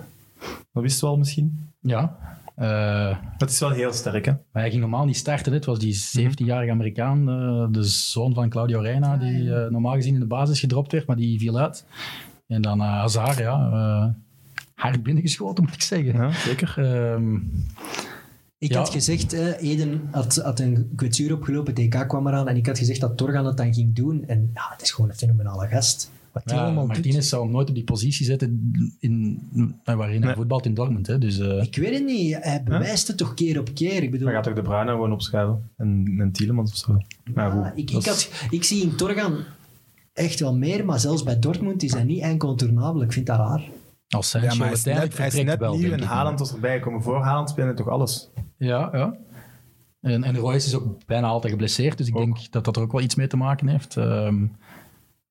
Dat wisten we al misschien. Ja. Eh, Dat is wel heel sterk, hè? maar hij ging normaal niet starten. hè. Het was die 17-jarige Amerikaan, eh, de zoon van Claudio Reina, die eh, normaal gezien in de basis gedropt werd, maar die viel uit. En dan eh Hazard, ja. hard binnengeschoten, moet ik zeggen. Ja, zeker. Ehm, Ik Ja. had gezegd, eh, Eden had, had een kwetsuur opgelopen, TK kwam eraan en ik had gezegd dat Torgan het dan ging doen. En ja, het is gewoon een fenomenale gast. Wat hij ja, allemaal Martinez zou hem nooit op die positie zetten in, eh, waarin hij Nee. voetbalt in Dortmund. Hè. Dus, eh. Ik weet het niet, hij bewijst het toch keer op keer. Ik bedoel, Dan gaat toch de Bruyne gewoon opschuiven. En, en Tielemans of zo. Maar goed, ik, ik, is- had, ik zie in Torgan echt wel meer, maar zelfs bij Dortmund is hij niet incontournabel. Ik vind dat raar. als Sancho Ja, maar hij is net, hij is net wel, nieuw en. Haaland was erbij gekomen. Voor Haaland speelde hij toch alles. Ja, ja. En, en Royce is ook bijna altijd geblesseerd, dus ik Ook. denk dat dat er ook wel iets mee te maken heeft. Ehm,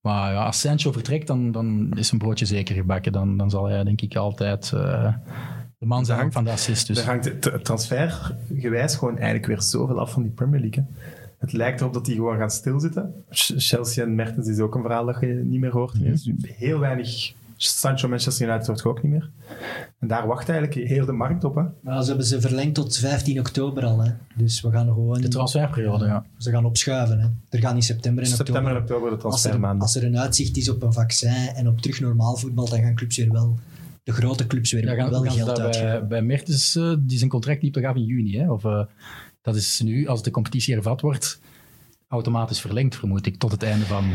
maar ja, als Sancho vertrekt, dan, dan is een broodje zeker gebakken. Dan, dan zal hij denk ik altijd eh, de man zijn hangt- van de assist. Dus. Er hangt het transfergewijs gewoon eigenlijk weer zoveel af van die Premier League. hè. Het lijkt erop dat die gewoon gaan stilzitten. Ch- Chelsea en Mertens is ook een verhaal dat je niet meer hoort. ineens. Heel weinig. Sancho Manchester United je ook niet meer. En daar wacht eigenlijk heel de markt op. Hè. Maar ze hebben ze verlengd tot 15 oktober al. Hè. Dus we gaan gewoon... De transferperiode, ja. Ze gaan opschuiven. Hè. Er gaan in september en September en oktober... oktober de Als er, transfermaanden. als er een uitzicht is op een vaccin en op terug normaal voetbal, dan gaan clubs weer wel... De grote clubs weer Ja, gaan, wel gaan geld uitgeven. bij, bij Mertens, eh, die zijn contract liep toch af in juni. Hè? Of, eh, dat is nu, als de competitie hervat wordt, automatisch verlengd, vermoed ik, tot het einde van...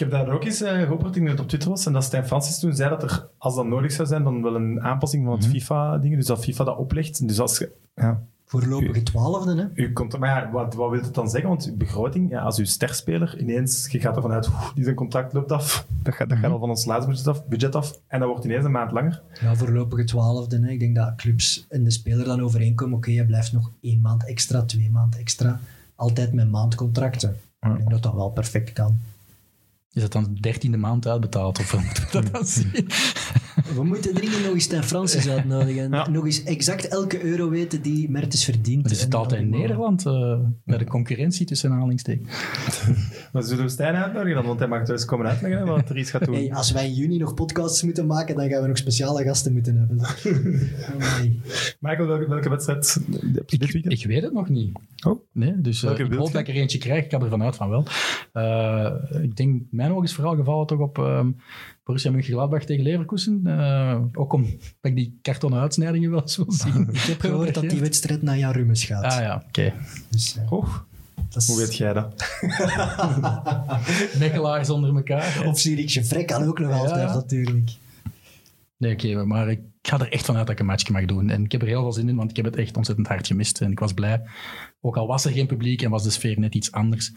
Ik heb daar ook eens uh, gehoord, ik denk dat het op Twitter was, en dat Stijn Francis toen zei dat er, als dat nodig zou zijn, dan wel een aanpassing van het Mhm. FIFA-ding, dus dat FIFA dat oplegt. Dus als je... Ja, Voorlopige twaalfde, hè. u komt, maar ja, wat, wat wil het dan zeggen? Want uw begroting, ja, als uw sterspeler ineens, je gaat ervan uit, oeh, die zijn contract loopt af, dat gaat, dat gaat al van ons af, budget af, en dat wordt ineens een maand langer. Ja, voorlopige twaalfde. Hè. Ik denk dat clubs en de speler dan overeenkomen. Oké, je blijft nog één maand extra, twee maand extra. Altijd met maandcontracten. Ja. Ik denk dat dat wel perfect kan. Is dat dan de dertiende maand uitbetaald? Of hoe moeten we dat dan zien? We moeten dringend nog eens Stijn Francis uitnodigen. Ja. nog eens exact elke euro weten die Mertens verdient. Maar die zit En altijd in Nederland, eh, bij de concurrentie tussen aanhalingstekens. Maar zullen we Stijn uitnodigen dan? Want hij mag dus komen uitleggen wat er iets gaat doen. Hey, als wij in juni nog podcasts moeten maken, dan gaan we nog speciale gasten moeten hebben. Amai. Michael, welke, welke wedstrijd heb je dit weekend? Ik weet het nog niet. Oh. Nee, dus eh, Welke ik hoop dat ik er eentje krijg. Ik ga ervan uit van wel. Eh, ik denk, mijn oog is vooral gevallen toch op ehm Borussia Mönchengladbach tegen Leverkusen. Eh, ook omdat ik die kartonnen uitsnijdingen wel eens wil zien. Ik heb gehoord dat die wedstrijd naar Jan Rummes gaat. Ah ja, oké. Dus, eh, dat is- hoe weet jij dat? Mechelaars onder elkaar. Of Zurich Gevrek kan ook nog Ja. altijd, natuurlijk. Nee, oké, maar ik ga er echt vanuit dat ik een matchje mag doen. En ik heb er heel veel zin in, want ik heb het echt ontzettend hard gemist. En ik was blij, ook al was er geen publiek en was de sfeer net iets anders,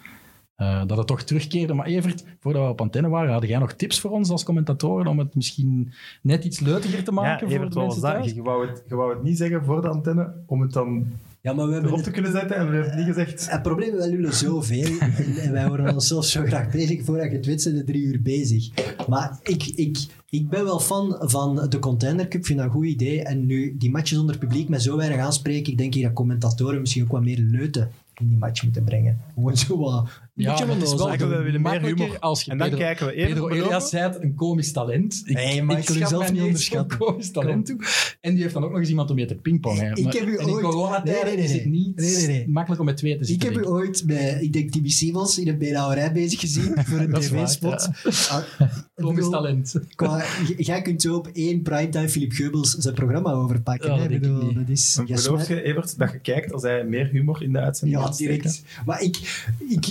eh, dat het toch terugkeerde. Maar Evert, voordat we op antenne waren, had jij nog tips voor ons als commentatoren om het misschien net iets leutiger te Ja, maken voor Evert, de mensen thuis? Je wou, het, je wou het niet zeggen voor de antenne, om het dan Ja, maar we hebben erop het, te kunnen zetten en we hebben het niet gezegd. het probleem, wij lullen zoveel en, en wij worden onszelf zo graag bezig. Voordat je het weet, zijn we drie uur bezig. Maar ik, ik, ik ben wel fan van de Container Cup. Ik vind dat een goed idee. En nu die matches onder publiek met zo weinig aanspreken, ik denk hier dat commentatoren misschien ook wat meer leuten in die match moeten brengen. Gewoon zo wat... Ja, maar het is wel we willen meer humor. als je En dan Pedro, kijken we even Pedro. Elias zei het, een komisch talent. Ik, Nee, maar ik schat zelf niet onderschatten. komisch talent toe. En die heeft dan ook nog eens iemand om mee te pingpongen. Ik heb u in ooit- Nee, nee, nee, is het nee. niet Nee, nee, nee. makkelijk om met twee te Ik zitten. heb u ooit bij, ik denk, Tibi Simons in een beenhouwerij bezig gezien voor een Dat tv-spot. Ah, ik Komisch bedoel, talent. Jij kunt zo op één primetime Philip Geubels zijn programma overpakken. Ja, hè? dat ik dat is, Beloof je, Evert, dat je kijkt als hij meer humor in de uitzending Ja, direct. Maar ik, ik,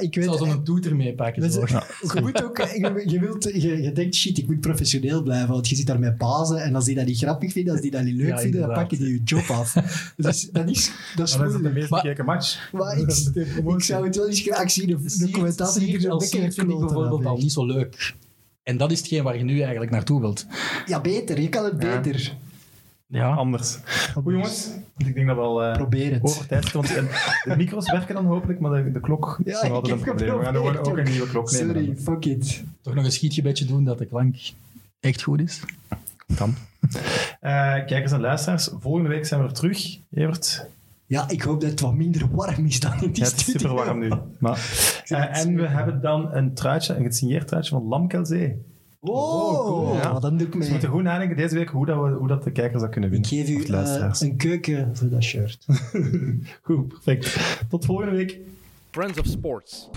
ik, weet... zal zo'n toeter meepakken. zo. is- Je, moet ook, je, je, wilt, je, je denkt, shit, ik moet professioneel blijven, want je zit daar met pazen en als die dat niet grappig vinden, als die dat niet leuk Ja, vinden, dan pakken die je job af. Dus dat is, dat is Dan is het de moeilijk. meest Maar- bekeken match. Maar ik, zou het wel eens graag zien, de, de commentator die er een vind ik bijvoorbeeld al niet zo leuk. En dat is hetgeen waar je nu eigenlijk naartoe wilt. Ja, beter. Je kan het Ja. beter. Ja. Anders. Goed jongens, ik denk dat we al eh, Probeer het. over tijd. Want de, micro's werken dan hopelijk, maar de, de klok is Ja, nog altijd een probleem. We gaan gewoon ook een nieuwe klok nemen. Sorry, fuck it. Toch nog een schietgebedje doen dat de klank echt goed is. Kan. Eh, kijkers en luisteraars, volgende week zijn we er terug. Evert, Ja, ik hoop dat het wat minder warm is dan in die ja, het is super warm nu. Maar, eh, en we hebben dan een truitje, een gesigneerd truitje van Lamkelzee. Oh, cool. Ja, dan doe ik Dus we mee. moeten goed nadenken deze week hoe, dat we, hoe dat de kijkers dat kunnen Ik winnen. geef Of u eh, een keuken voor dat shirt. Goed, perfect. Tot volgende week. Friends of Sports.